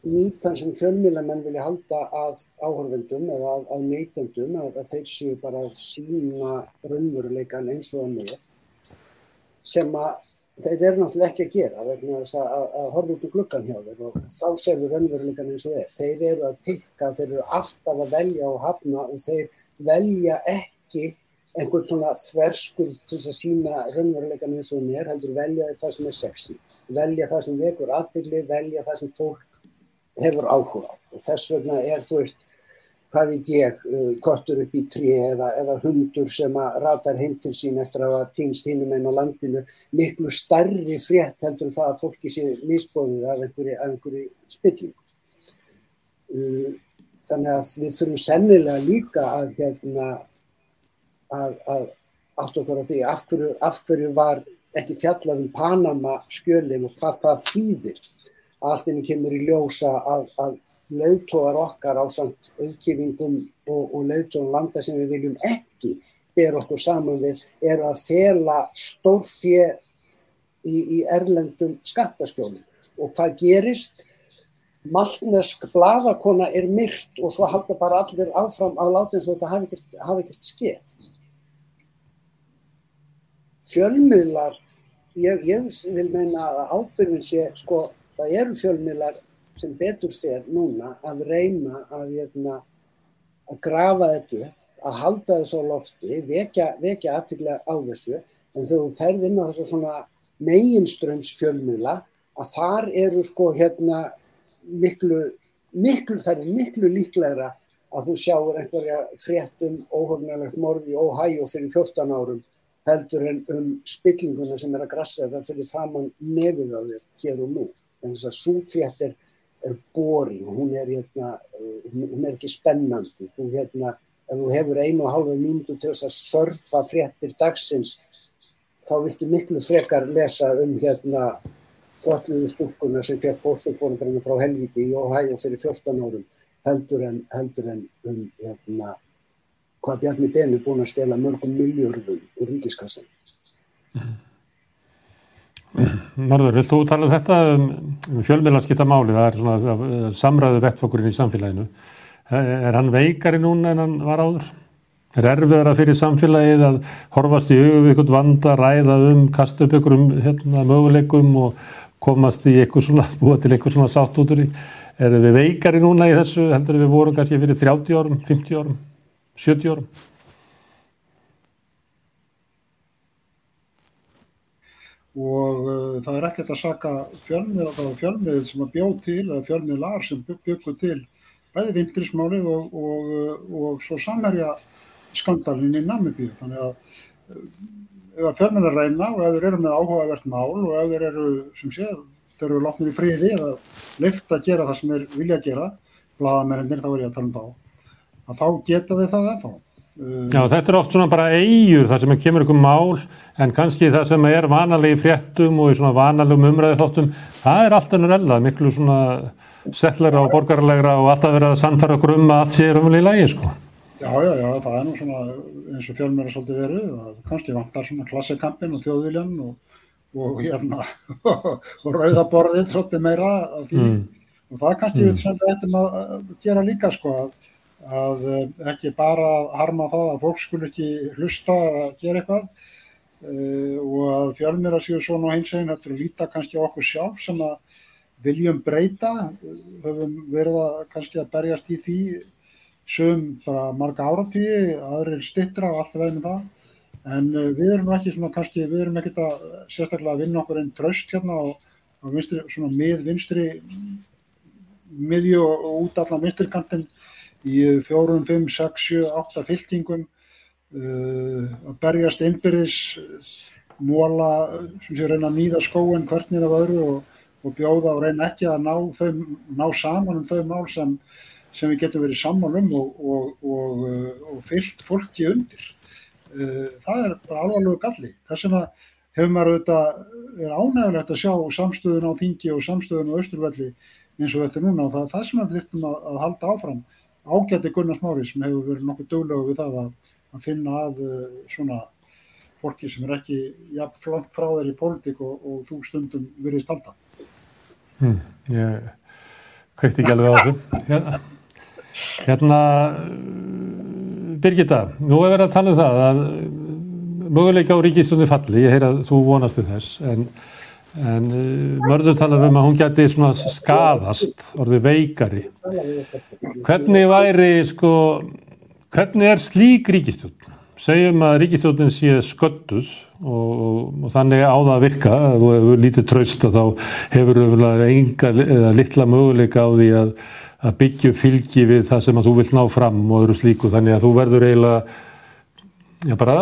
nýtan sem fjölmjölamenn vilja halda að áhörvendum eða að, að neytendum að þeir séu bara að sína raunveruleikan eins og að með sem að þeir eru náttúrulega ekki að gera vegna þess að, að horfa út úr glukkan hjá þeir og þá séu við raunveruleikan eins og er. Þeir eru að pikka, þeir eru alltaf að velja og hafna og þeir velja ekki einhvern svona þverskuð til að sína raunveruleikan eins og er, heldur velja það sem er sexy, velja það sem vekur aðtili, velja það sem fólk hefur áhuga og þess vegna er þú veist, hvað veit ég, uh, kottur upp í trí eða, eða hundur sem að ratar heim til sín eftir að hafa týnst hinnum einn á landinu, miklu starri frétt heldur það að fólki sé misbóðið af einhverju, einhverju spillingu. Uh, þannig að við þurfum sennilega líka að hérna að, að átt okkur á því af hverju, af hverju var ekki fjallað um Panama skjölinn og hvað það þýðir að allt inni kemur í ljósa að, að leiðtóðar okkar á samt auðkýfingum og, og leiðtóðum landa sem við viljum ekki ber okkur saman við eru að fela stórfjö í, í erlendum skattaskjólum. Og hvað gerist? Maltnesk bladakona er myrt og svo halda bara allir áfram að láta eins og þetta hafi ekkert skeið fjölmiðlar, ég, ég vil meina að ábyrgum sé, sko, það eru fjölmiðlar sem betur fer núna að reyna að, hérna, að grafa þetta að halda þessu á lofti, vekja, vekja aðtiklega á þessu, en þegar þú ferð inn á þessu svona meginströms fjölmiðla, að þar eru sko hérna miklu, miklu, það er miklu líklegra að þú sjáur einhverja fréttum óhörnulegt morði í Ohio fyrir 14 árum heldur en um spillinguna sem er að grassa það fyrir framann nefið á þér hér og nú. En þess að súfrétt er, boring, hún er, hérna, hún er ekki spennandi. Þú, hérna, ef þú hefur einu og hálfa mínútu til þess að surfa fréttir dagsins, þá viltu miklu frekar lesa um hérna þotluðu stúrkuna sem fekk fórsturfórumbrænum frá helviti í Ohio fyrir 14 árum heldur en, heldur en um hérna hvað Bjarni Ben er búin að stela mörgum miljörðum úr ríkiskassan. Norður, vilt þú tala um þetta um, um fjölmiðlarskipta máli, það er svona samræðu vettfokkurinn í samfélaginu. Er hann veikari núna en hann var áður? Er erfiðara fyrir samfélagið að horfast í auðu við eitthvað vanda, ræða um, kasta upp einhverjum hérna, möguleikum og komast í eitthvað svona, búa til eitthvað svona sátt út úr því? Er við veikari núna í þessu, heldur við vorum kannski fyrir 30 árum, 50 árum? 70 árum. Og uh, það er ekkert að saka fjölmið, það var fjölmið sem að bjóð til, eða fjölmiðlar sem byggur til bæði vindrismálið og, og, og svo samverja skandalinn í Namibíu. Þannig að uh, ef að fjölmiðlar reyna og ef þeir eru með áhugavert mál og ef þeir eru, sem sé, þeir eru látnir í fríði eða leift að gera það sem þeir vilja gera, bladamerindir, þá er ég að tala um þá að þá geta þið það ennþá. Já, þetta er oft svona bara eigur þar sem kemur ykkur mál en kannski það sem er vanalegi fréttum og í svona vanalegum umræði þáttum, það er allt ennur ella, miklu svona settlegra og borgarlegra og alltaf verið að sannfæra okkur um að allt sé umlega í lagi, sko. Já, já, já, það er nú svona eins og fjölmjöra svolítið eru, kannski vantar svona klassikampin og þjóðviljan og, og hérna, og rauðaborðið svolítið meira af því mm. og það kannski mm. við sem við ættum að gera líka, sko, að að eh, ekki bara harma það að fólk skul ekki hlusta að gera eitthvað uh, og að fjölmjörða séu svona á hins eginn þetta er að líta kannski á okkur sjálf sem að viljum breyta höfum verið að kannski að berjast í því sögum bara marga áratíði, aðrir stittra og allt veginn það. En uh, við erum ekki svona kannski, við erum ekkert að sérstaklega að vinna okkur einn tröst hérna og, og vinstri, svona mið vinstri miðju og út allan vinstirkantinn í fjórum, fimm, sex, sjö, átta fylkingum uh, að berjast innbyrðis móla sem sé reyna að nýða skóin hvernig af öðru og, og bjóða og reyna ekki að ná, þau, ná saman um þau mál sem, sem við getum verið saman um og, og, og fyllt fólki undir. Uh, það er bara alvarlegu galli. Þess vegna hefur maður auðvitað, er ánægulegt að sjá samstöðun á Þingi og samstöðun á Östurvelli eins og þetta núna og það er það sem við þurfum að, að halda áfram ágæti Gunnar Smári sem hefur verið nokkuð döglega við það að, að finna að uh, svona fólki sem er ekki jafn flank frá þeir í pólitík og, og þú stundum virðist halda. Hmm, ég kveikti ekki alveg á þessu. Hérna, hérna Birgitta, nú er verið að tala um það að möguleika á ríkistunni falli, ég heyr að þú vonast til þess, en, en mörður talar um að hún geti svona skadast, orðið veikari. Hvernig væri, sko, hvernig er slík ríkistjón? Segjum að ríkistjónin sé skölduð og, og, og þannig á það að virka, ef þú hefur lítið tröst að þá hefur þú enga eða litla möguleika á því að, að byggja fylgi við það sem að þú vilt ná fram og öðru slíku, þannig að þú verður eiginlega Já bara,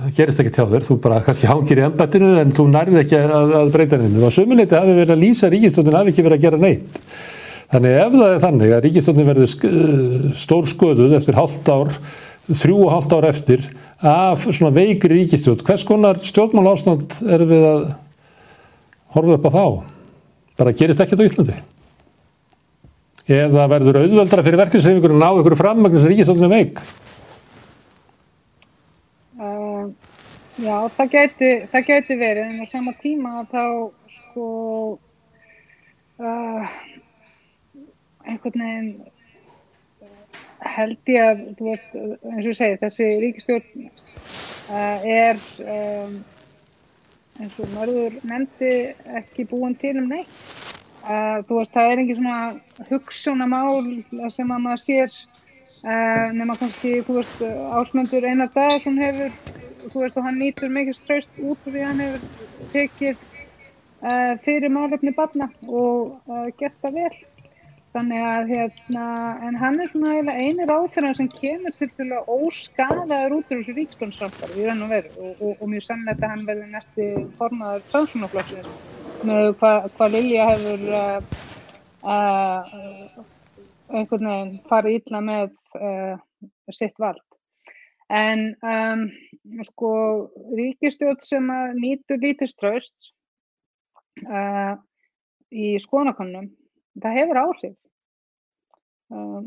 það gerist ekki tjá þér, þú bara kannski hangir í ennbættinu en þú nærði ekki að, að breyta henni. Og sömuleyti hafi verið að lýsa ríkistöndin hafi ekki verið að gera neitt. Þannig ef það er þannig að ríkistöndin verður sk stór sköduð eftir hálft ár, þrjú og hálft ár eftir af svona veikri ríkistönd, hvers konar stjórnmál ástand erum við að horfa upp á þá? Bara gerist ekki þetta á Íslandi? Eða verður auðveldra fyrir verkefnisreifingur að ná ykkur frammagn sem ríkistöndin er veik? Já, það gæti, það gæti verið en á sama tíma þá sko uh, einhvern veginn held ég að, þú veist, eins og ég segi, þessi ríkistjórn uh, er um, eins og mörður nefndi ekki búin til um neitt. Uh, þú veist, það er ekki svona hugssjónamál sem að maður sér nema kannski, þú veist, ásmöndur einar dag sem hefur þú veist og hann nýtur mikið ströst út því hann hefur tekið uh, fyrir málefni barna og uh, gert það vel. Þannig að hérna en hann er svona eini ráþæra sem kemur til til að óskadaður út úr þessu ríkstofnsramfari í raun og veru. Og, og, og mjög sannlega að hann verði næsti formaður transunaflokksins með hvað hva Lilja hefur uh, einhvern veginn farið ítla með sitt vald. En um, sko ríkistjótt sem nýtur lítist tröst uh, í skoðanakonunum, það hefur áhrif. Uh,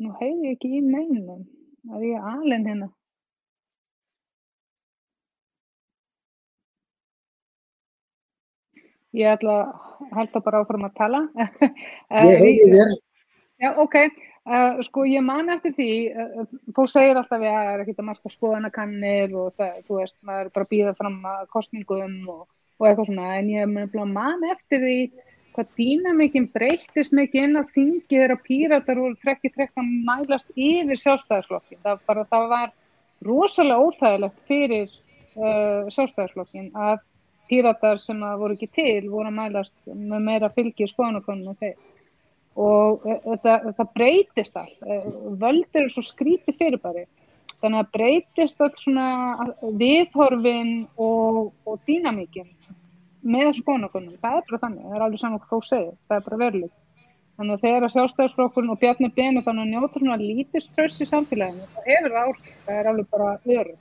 nú hefur ég ekki í neinum, það er alveg hérna. Ég ætla að halda bara áfram að tala. Ég hefði þér. Já, ok. Uh, sko ég man eftir því, uh, fólk segir alltaf að það er ekkert að marka skoðanakannir og það, þú veist, maður bara að býða fram að kostningum og, og eitthvað svona, en ég man eftir því hvað dýnamikinn breyttist mikið inn á þingi þegar píratar voru trekki trekka mælast yfir sjálfstæðarslokkin. Það, bara, það var rosalega óþægilegt fyrir uh, sjálfstæðarslokkin að píratar sem voru ekki til voru að mælast með meira fylgi skoðanakonum og þeir og e, þetta, breytist all e, völd eru svo skríti fyrirbæri. Þannig að breytist all svona viðhorfin og, og dýnamíkin með skonakonum, það er bara þannig það er alveg saman hvað þú segir, það er bara veruleik þannig að þegar að sjálfstæðisflokkurinn og Bjarni Beni þannig að njóta svona lítist tröst í samfélaginu, það hefur áhrif. Það er alveg bara öru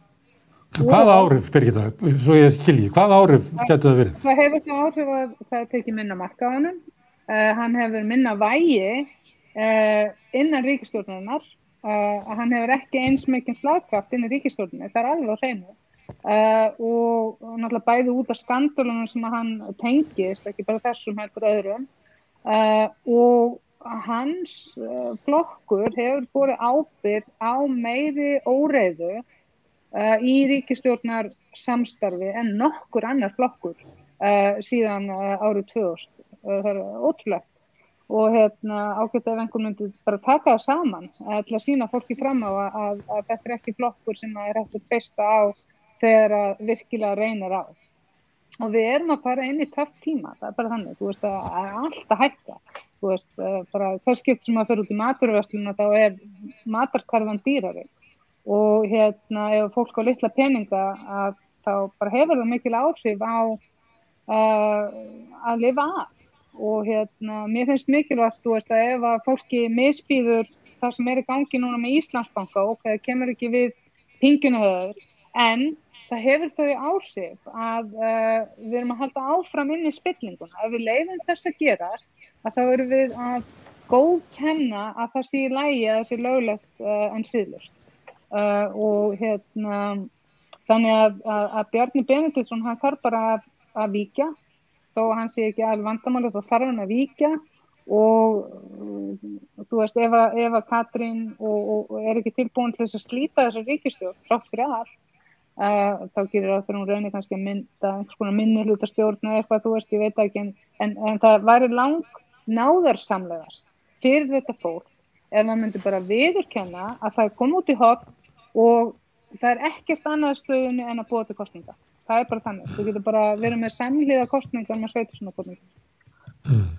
Hvaða áhrif, Birgitta, svo ég skilji, hvaða áhrif getur það verið? Það hefur það áhrif að það tekir minna marka á hannum Uh, hann hefur minna vægi uh, innan ríkistjórnarinnar uh, að hann hefur ekki eins mikið slagkraft innan ríkistjórnarni, það er alveg á hreinu. Og náttúrulega bæði út af skandalunum sem hann tengist, ekki bara þessum heldur öðrum. Og hans flokkur hefur búið ábyrg á meiri óreiðu í ríkistjórnar samstarfi en nokkur annar flokkur síðan árið 2000 það er ótrúlegt. Og hérna, ágætt ef einhvern myndi bara taka það saman til að sína fólki fram á að, að, að þetta er ekki flokkur sem er hægt að treysta á þegar að virkilega reynir á. Og við erum að fara inn í töff tíma, það er bara þannig, þú veist að það er alltaf hætta, þú veist bara hvers skipt sem að fyrir út í maturversluna þá er matarkarfan dýrari. Og hérna ef fólk á litla peninga að þá bara hefur það mikil áhrif á uh, að lifa af og hérna, mér finnst mikilvægt veist, að ef að fólki misbýður það sem er í gangi núna með Íslandsbanka og það kemur ekki við pingjuna höður en það hefur þau áhrif að uh, við erum að halda áfram inn í spillinguna. Ef við leifum þess að gerast, að þá erum við að góðkenna að það sé í lægi að það sé löglegt uh, en síðlust. Uh, og hérna, þannig að, að, að Bjarni Benediktsson, hann þarf bara að, að víkja, þó að hann sé ekki alveg vandamáli, þá þarf hann að víkja og þú veist, ef að, Katrín og, og, og er ekki tilbúin til þess að slíta þessar ríkistjórn, frátt fyrir allt, uh, þá gerir það fyrir hún raunir kannski að mynda einhvers konar minni hlutastjórn eða eitthvað, þú veist, ég veit ekki, en, en, en það væri lang náðarsamlegast fyrir þetta fólk ef maður myndi bara viðurkenna að það er komið út í hopp og það er ekkert annað stöðunni en að búa til kostninga. Það er bara þannig. Þú getur bara verið með samliða kostninga með sveitur svona kostninga. Mm.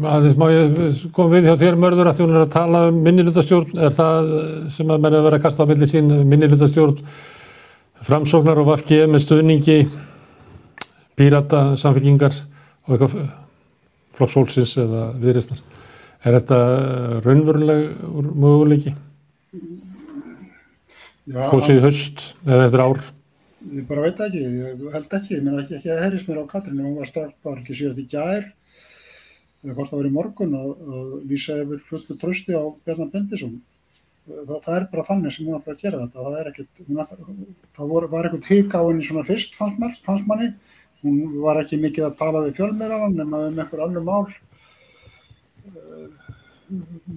Aðeins má ég koma við hjá þér mörður að þú er að tala um minnilutastjórn, er það sem að menna að vera að kasta á milli sín minnilutastjórn framsóknar og vafki með stuðningi pírata, samfélkingar og eitthvað flokksólsins eða viðreistnar. Er þetta raunveruleg möguleiki? Hósið höst eða eftir ár? Ég bara veit ekki, ég held ekki, ég meina ekki, ekki að herris mér á Katrínu, hún var starf bara ekki síðan í gær eða hvort það var í morgun að, að lýsa yfir fullu trösti á Bjarnar Bendisson. Það, það er bara þannig sem hún ætlar að gera þetta. Það er ekkert, það voru, var ekkert hík á henni svona fyrst fannst, mér, fannst manni. Hún var ekki mikið að tala við fjölmiðraðan nema um einhver alveg mál, eh,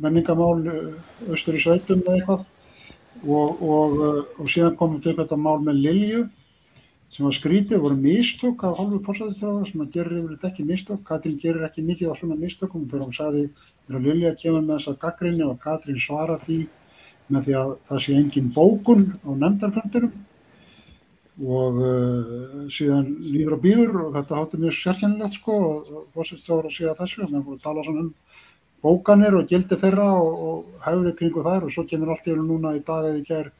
menningamál eh, austur í sveitum eða eitthvað. Og, og, eh, og síðan komum við upp þetta mál með Lilju sem var skrítið, voru mistök af hálfu fórsæðistráðar sem að gerir yfirleitt ekki mistök. Katrín gerir ekki mikið á svona mistökum þegar hún sagði þegar Lilja kemur með þessa gaggrinni og Katrín svarar því með því að það sé engin bókun á nefndarföndurum og uh, síðan líður á býður og þetta hátti mjög sérkennilegt sko og fórsæðistráðar að segja þessu og með að tala svona um bókanir og gildi þeirra og, og hefði kringu þær og svo kemur allt í raun núna í dag eða í kær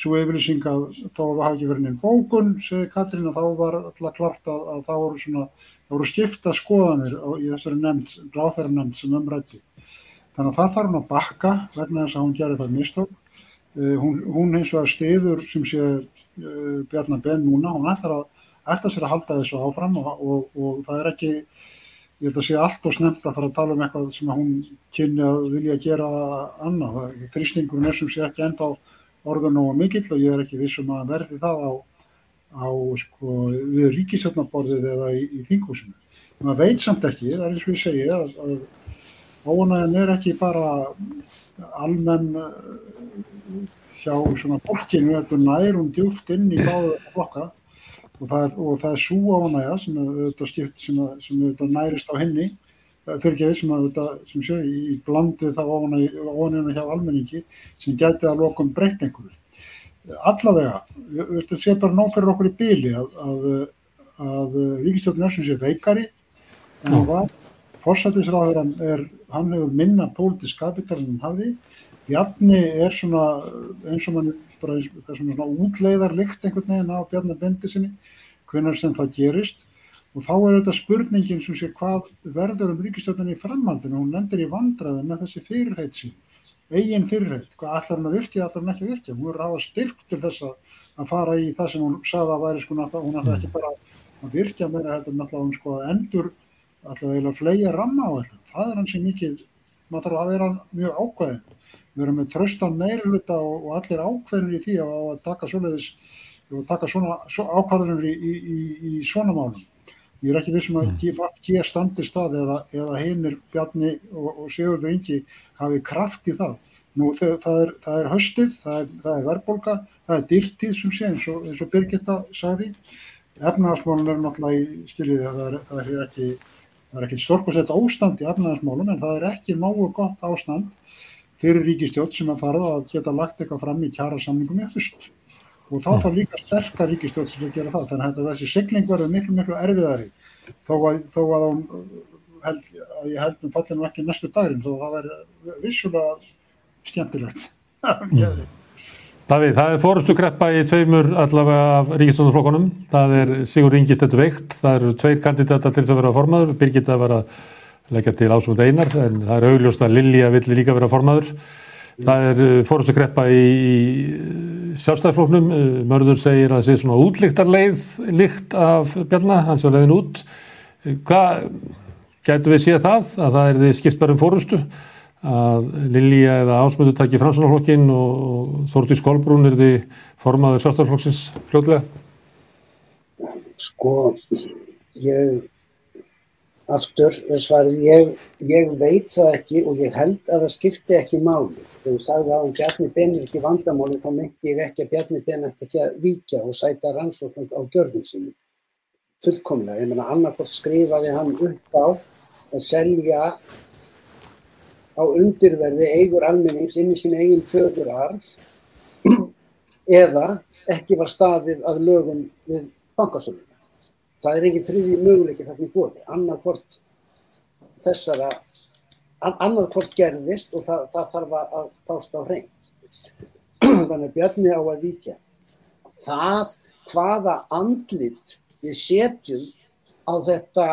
svo yfirlýsing að þá hafa ekki verið neinn bókun, segi Katrín, og þá var alltaf klart að, að það voru svona, það voru skipta skoðanir í þessari nefnd, ráþæra nefnd sem umrætti. Þannig að það þarf hún að bakka vegna þess að hún gerir það mistök. Uh, hún, hún eins og að stiður sem sé uh, Bjarnar Ben núna, hún ætlar að, ætlar sér að halda þessu áfram og, og, og það er ekki, ég held að sé allt og snemt að fara að tala um eitthvað sem hún kynni að vilja gera annað. Þrýstingurinn er sem sé ekki ennþá orður nógu mikill og ég er ekki vissum að verði það á, á sko, við ríkisöfnaborðið eða í, í þinghúsinu. Maður veit samt ekki, það er eins og ég segi, að, að ónæðin er ekki bara almenn hjá svona fólkinu, þetta nær hún djúft inn í báðu flokka og það er, og það er svo ónæða sem þetta skipt, sem, sem þetta nærist á henni fyrirgefi sem að þetta, sem sé, í blandið þá óanina hjá almenningi sem gæti að lokum breytt einhverju. Allavega, þetta sé bara nóg fyrir okkur í byli að, að, að Ríkistjórn Örsson sé veikari en það var, fórsættisráðurann er, hann hefur minna pólitísk kapital en hann hafði, Bjarni er svona eins og mann bara er svona útleiðarlikt einhvern veginn á Bjarni Bendisinni, hvernig sem það gerist Og þá er þetta spurningin sem sé hvað verður um ríkistjóðinni í framhaldinu, hún lendir í vandraði með þessi fyrirheit sín, eigin fyrirheit, hvað allar hann að virkja, allar hann ekki að virkja. Hún er ráða styrk til þess að fara í það sem hún sagði að væri sko hún ætla ekki bara að virkja meira heldur náttúrulega hún sko að endur, alltaf eiginlega flega ramma á þetta. Það er hans sem mikið, maður þarf að vera mjög ákveðin. Við erum með tröstan meirluta og, og allir ákveðinir í því að, að taka, taka svona, ákvarðunir í, í, í, í svona málum. Ég er ekki vissum að GFG standi stað eða, eða heinir Bjarni og, og Sigurður Ingi hafi kraft í það. Nú það, það, er, það er höstið, það er, það er verðbólka, það er dyrtið sem sé eins og, eins og Birgitta sagði. Efnaðarsmálun er náttúrulega í stiliði að það er, er ekki, ekki storkosett ástand í efnaðarsmálun en það er ekki nógu gott ástand fyrir ríkistjótt sem að fara að geta lagt eitthvað fram í kjara samningum í eftirst og þá þarf líka sterkar ríkistjórn sem að gera það þannig að þessi sigling verður miklu miklu erfiðari. Þó að, þó að, hún, held, að ég held um fallinu ekki næstu daginn þó að það verður vissulega skemmtilegt. Mm. Davíð, það er fórustu kreppa í tveimur allavega af ríkistjónarflokkonum það er Sigur Ringist þetta veikt það eru tveir kandidata til þess að vera formaður Birgitta var að leggja til ásmund einar en það er augljóst að Lilja vill líka vera formaður Það er fórhunds að greppa í, í sjálfstæðarfloknum. Uh, Mörður segir að það sé svona útlíktarleið líkt af Bjarnar, hans var leiðin út. Hvað gætu við séð það, að það er því skipt bara um fórhunstu? að Lilja eða Ásmöndu takki fransunarflokkin og Þórtís Kolbrún er því formaður sjálfstæðarflokksins fljóðlega? Sko, ég aftur er svarið, ég, ég veit það ekki og ég held að það skipti ekki máli. Þegar ég sagði að Bjarni Ben er ekki vandamáli þá myndi ég ekki að Bjarni Ben ætti ekki að víkja og sæta rannsókn á gjörðum sínum. Fullkomlega, ég menna annarkort skrifaði hann upp á að selja á undirverði eigur almennings inn í sín eigin föðurarf eða ekki var staðið að lögum við bankasöluna. Það er enginn þriði möguleiki þarna í bóði. Annað hvort þessara, annað hvort gerðist og það, það þarf að fást á hrein. Þannig að Bjarni á að víkja. Það hvaða andlit við setjum á þetta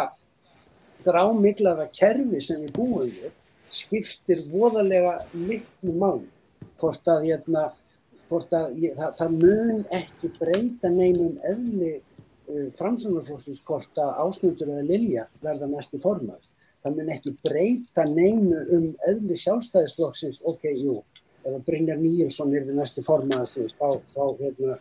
grámiglaða kerfi sem við búum við skiptir voðalega miklu máli. Hvort að, hérna, hvort að ég, það, það mun ekki breyta neinum eðli uh, framsvöndarflóksins hvort að ásmundur eða Lilja verða næstu formað. Það mun ekki breyta neinu um eðli sjálfstæðisflóksins, ok, jú, ef að Brynjar Níelsson er við næstu formað, þú veist, þá, þá, hérna,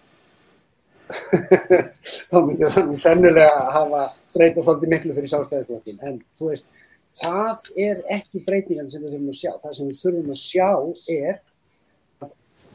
þá myndir það sennilega hafa breyta svolítið miklu fyrir sjálfstæðisflokkin, en þú veist, það er ekki breytingan sem við þurfum að sjá. Það sem við þurfum að sjá er að,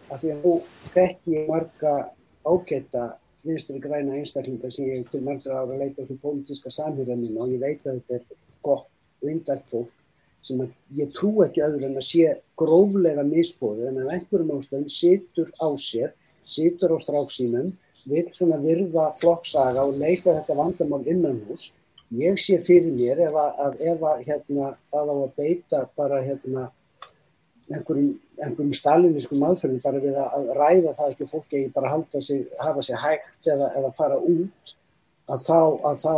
að því að nú þekki marga ágæta vinstri græna einstaklingar sem ég til margra ára leita á svo pólitíska samhjörðanina og ég veit að þetta er gott og indalt fólk sem að ég trú ekki öðru en að sé gróflega misbóðu en að einhverjum ástæðum situr á sér, situr á stráksínum, vil svona virða flokksaga og leysa þetta vandamál innan hús ég sé fyrir mér ef að, ef að hérna, það á að beita bara hérna, einhverjum, einhverjum stalinískum aðferðum bara við að ræða það ekki fólk eigi bara halda sig, hafa sig hægt eða, eða fara út að þá, að þá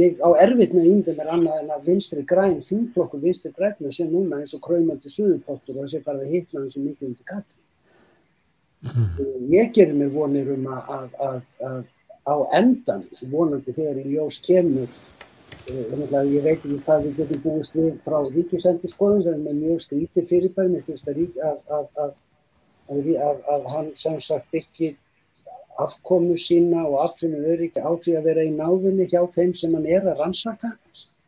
ég á erfitt með índum er annað en að vinstri græn, þingflokkur vinstri græna sem núna eins og kræmandi suðupottur og þessi það hitna hans mikið undir katri. Mm. Ég gerir mér vonir um að, að, að á endan vonandi þegar í ljós kemur ég veit ekki hvað við getum búist við frá ríkisendurskoðum það er með mjög skrítið rík að, að, að, að hann sem sagt byggir afkomu sína og aftunum öryggi á því að vera í náðunni hjá þeim sem hann er að rannsaka.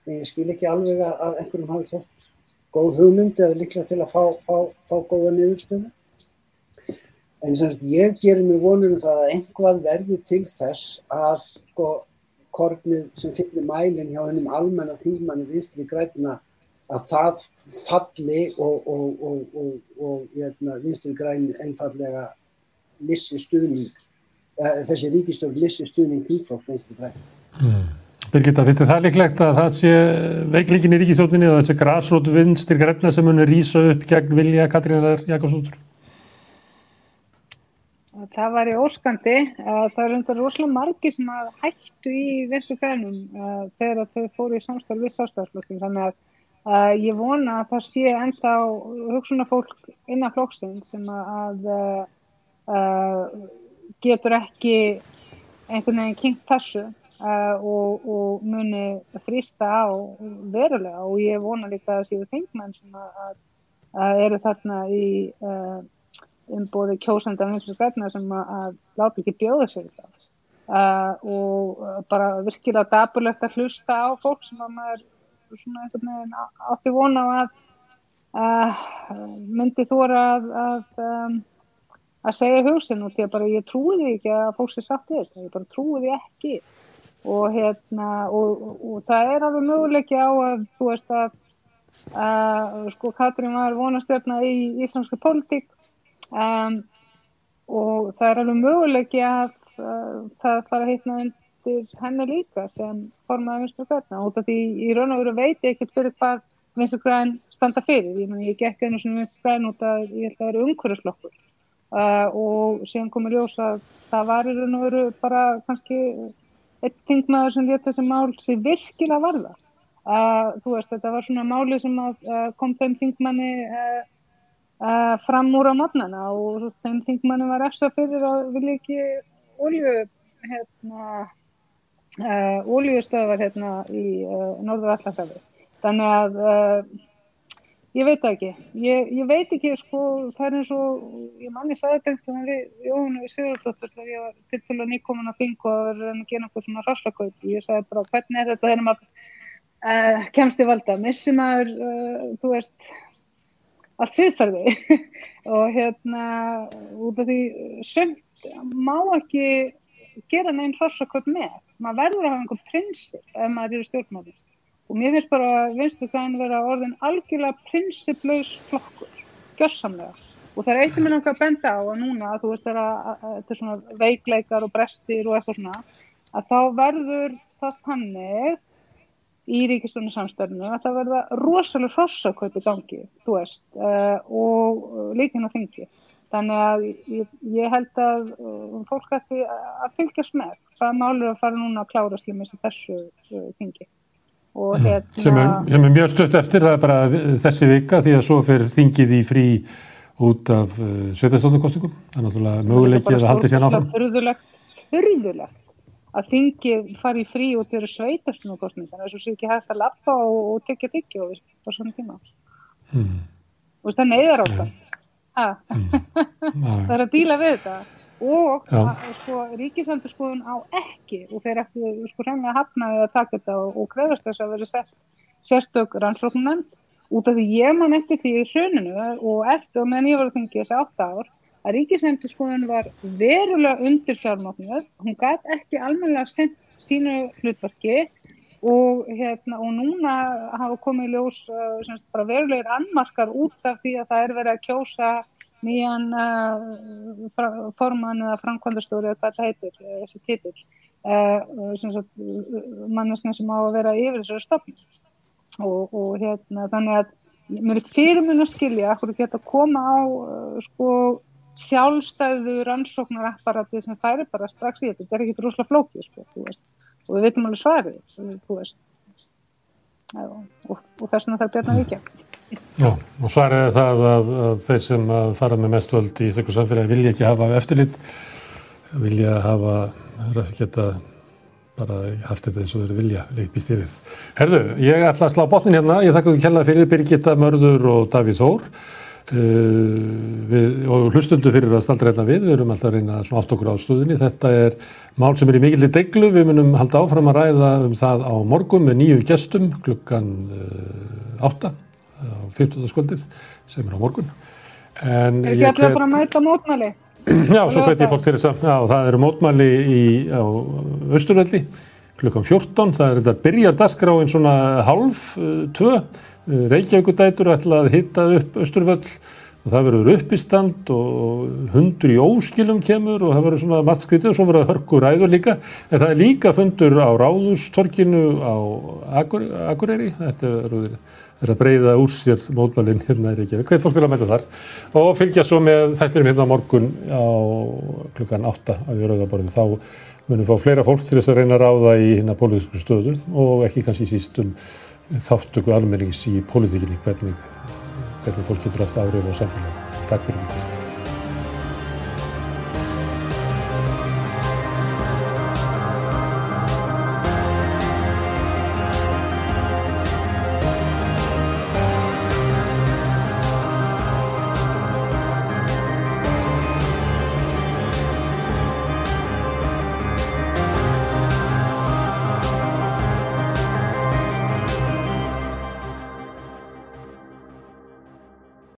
En ég skil ekki alveg að einhverjum hafi þótt góð hugmyndi eða líklega til að fá, fá, fá góða niðurstöðu. En semst ég gerir mig vonur um það að einhvað verður til þess að sko kornið sem fyllir mælinn hjá hennum almenna þýrmanni vinstri græna að það falli og, og, og, og hérna, vinstri græni einfallega missi stuðning, þessi ríkistofn missi stuðning kvíkfólks vinstri græni. Mm. Birgitta, finnst það líklegt að það sé veiklíkin í ríkistofninni og þessi græsrót vinstri græna sem munir rýsa upp gegn vilja Katrínar Jakobsdóttur? Það var í óskandi að það er undar rosalega margi sem að hættu í vinstu grænum uh, þegar þau fóru í samstæð við sástæðarflokkin þannig að uh, ég vona að það sé ennþá hugsunar fólk innan flokksinn sem að uh, getur ekki einhvern veginn kynnt þessu og, og muni þrýsta á verulega. Og ég vona líka að það séu þingmenn sem að, að eru þarna í umbóði kjósenda vinsins græna sem að, að láta ekki bjóða sér þetta uh, og bara virkilega daburlegt að hlusta á fólk sem að maður svona einhvern veginn átti vona á að uh, myndi þú að að, um, að segja hugsin og því að bara ég trúi því ekki að fólk sé satt þér, ég bara trúi því ekki. Og hérna og, og, og það er alveg möguleiki á að þú veist að Uh, sko Katrín var vonastjörna í íslenska pólitík um, og það er alveg möguleiki að uh, það fara að hitna undir henni líka sem formaði vinstur græna út af því í raun og veru veit ég ekkert fyrir hvað vinstur græn standa fyrir. Ég, ég gekk einu svona vinstur græn út af ég held að það eru umhverjuslokkur uh, og síðan komur ljós að það var í raun og veru bara kannski eitt tingmaður sem leta þessi mál sem virkilega varða. Uh, þú veist þetta var svona máli sem að, uh, kom þeim tingmanni uh, fram úr á modnana og þeim þingmanni var eftir fyrir að vilja ekki olju hérna uh, oljuðstöðvar hérna í uh, norður allarsæfi þannig að ég veit ekki. Ég, ég veit ekki sko það er eins og ég manni sagði þetta við Jónu Sigurðardóttur þegar ég var til til að nýkomin að og að vera að gera eitthvað svona rassakaup ég sagði bara hvernig er þetta þegar maður uh, kemst í valda? Missi maður, uh, þú veist allt síðferði og hérna út af því sönd má ekki gera neinn rassakaup með. Maður verður að hafa einhvern prinsip ef maður eru stjórnmáli og mér finnst bara vinstu græn vera orðin algjörlega prinsiplaus flokkur, gjörsamlega. Og það er eitt sem ég langar að benda á að núna þú veist þetta er svona veikleikar og brestir og eitthvað svona að þá verður það þannig í ríkistunni samstörnu að það verða rosalega hrossakaup í gangi, þú veist uh, og líkinn að þingi. Þannig að ég, ég held að uh, fólk ætti að fylgjast með hvað málur að fara núna að klára slímis þessu uh, þingi. Mhm. Hérna, sem, er, sem er mjög stutt eftir, það er bara þessi vika því að svo fer þingið í frí út af sveitastofnarkostingum það er náttúrulega möguleikið að halda sér náfram Hörðulegt, hörðulegt að þingið fari frí út fyrir sveitastofnarkostingar þess að það sé ekki hægt að lappa og, og tekja þykja á svona tíma. Mm. og það neyðar það. Mm. það er að díla við þetta. Og að, sko, ríkisendurskoðun á ekki og þeir ekki sko hafnaði að taka þetta og, og krefast þess að vera sett sérstök rannsóknum út af því ég man eftir því í hruninu og eftir og meðan ég var að þingja þessi átt ár að ríkisendurskoðun var verulega undir fjármáknuð, hún gæti ekki almenna sendt sínu hlutverki og, hérna, og núna hafa komið ljós uh, bara verulegir annmarkar út af því að það er verið að kjósa nýjan uh, forman eða framkvæmdastóri eða hvað það heitir, eh, þessi títill uh, mannesna sem á að vera yfir þessari stofn og, og hérna þannig að mér er fyrirmun að skilja að hverju geta að koma á uh, sko sjálfstæðu rannsóknarapparati sem færi bara strax í þetta, þetta er ekki droslega flókið sko, og við veitum alveg svarið og, og, og þess vegna þarf björna vikja Já, og svarið er það að, að þeir sem að fara með mest völd í þekkur samfélagi vilja ekki hafa eftirlit, vilja hafa, geta bara haft þetta eins og þeir vilja leitt býst yfir. Herðu, ég ætla að slá botnin hérna, ég þakka ekki kjalla fyrir Birgitta Mörður og Davíð Þór við, og hlustundu fyrir að staldra hérna við, við erum alltaf að reyna svona átt okkur á stuðinni, þetta er mál sem er í mikilli deglu, við munum halda áfram að ræða um það á morgun með nýju gestum klukkan uh, átta á 15. skvöldið sem er á morgun en Er ekki allir bara að mæta mótmæli? Já, svo hveti fólk til þess að já, það eru mótmæli í, á Östurveldi klukkan 14, það er þetta byrjardaskráin svona half, uh, tvö Reykjavíkudætur ætla að hitta upp Östurvöll og það verður uppistand og hundur í óskilum kemur og það verður svona matskritið og svo verður það hörkur ræður líka en það er líka fundur á Ráðustorkinu á Akur, Akureyri þetta er er að breyða úr sér mótmælinn hérna í Reykjavík. Hveit fólk til að mæta þar og fylgja svo með þættinum hérna morgun á klukkan 8 á Jörgðarborðinu. Þá munum við fá fleira fólk til þess að reyna að ráða í hérna pólitísku stöðu og ekki kannski sístum þáttöku almennings í pólitíkinni hvernig, hvernig fólk getur haft árið á samfélagi. Takk fyrir mjög.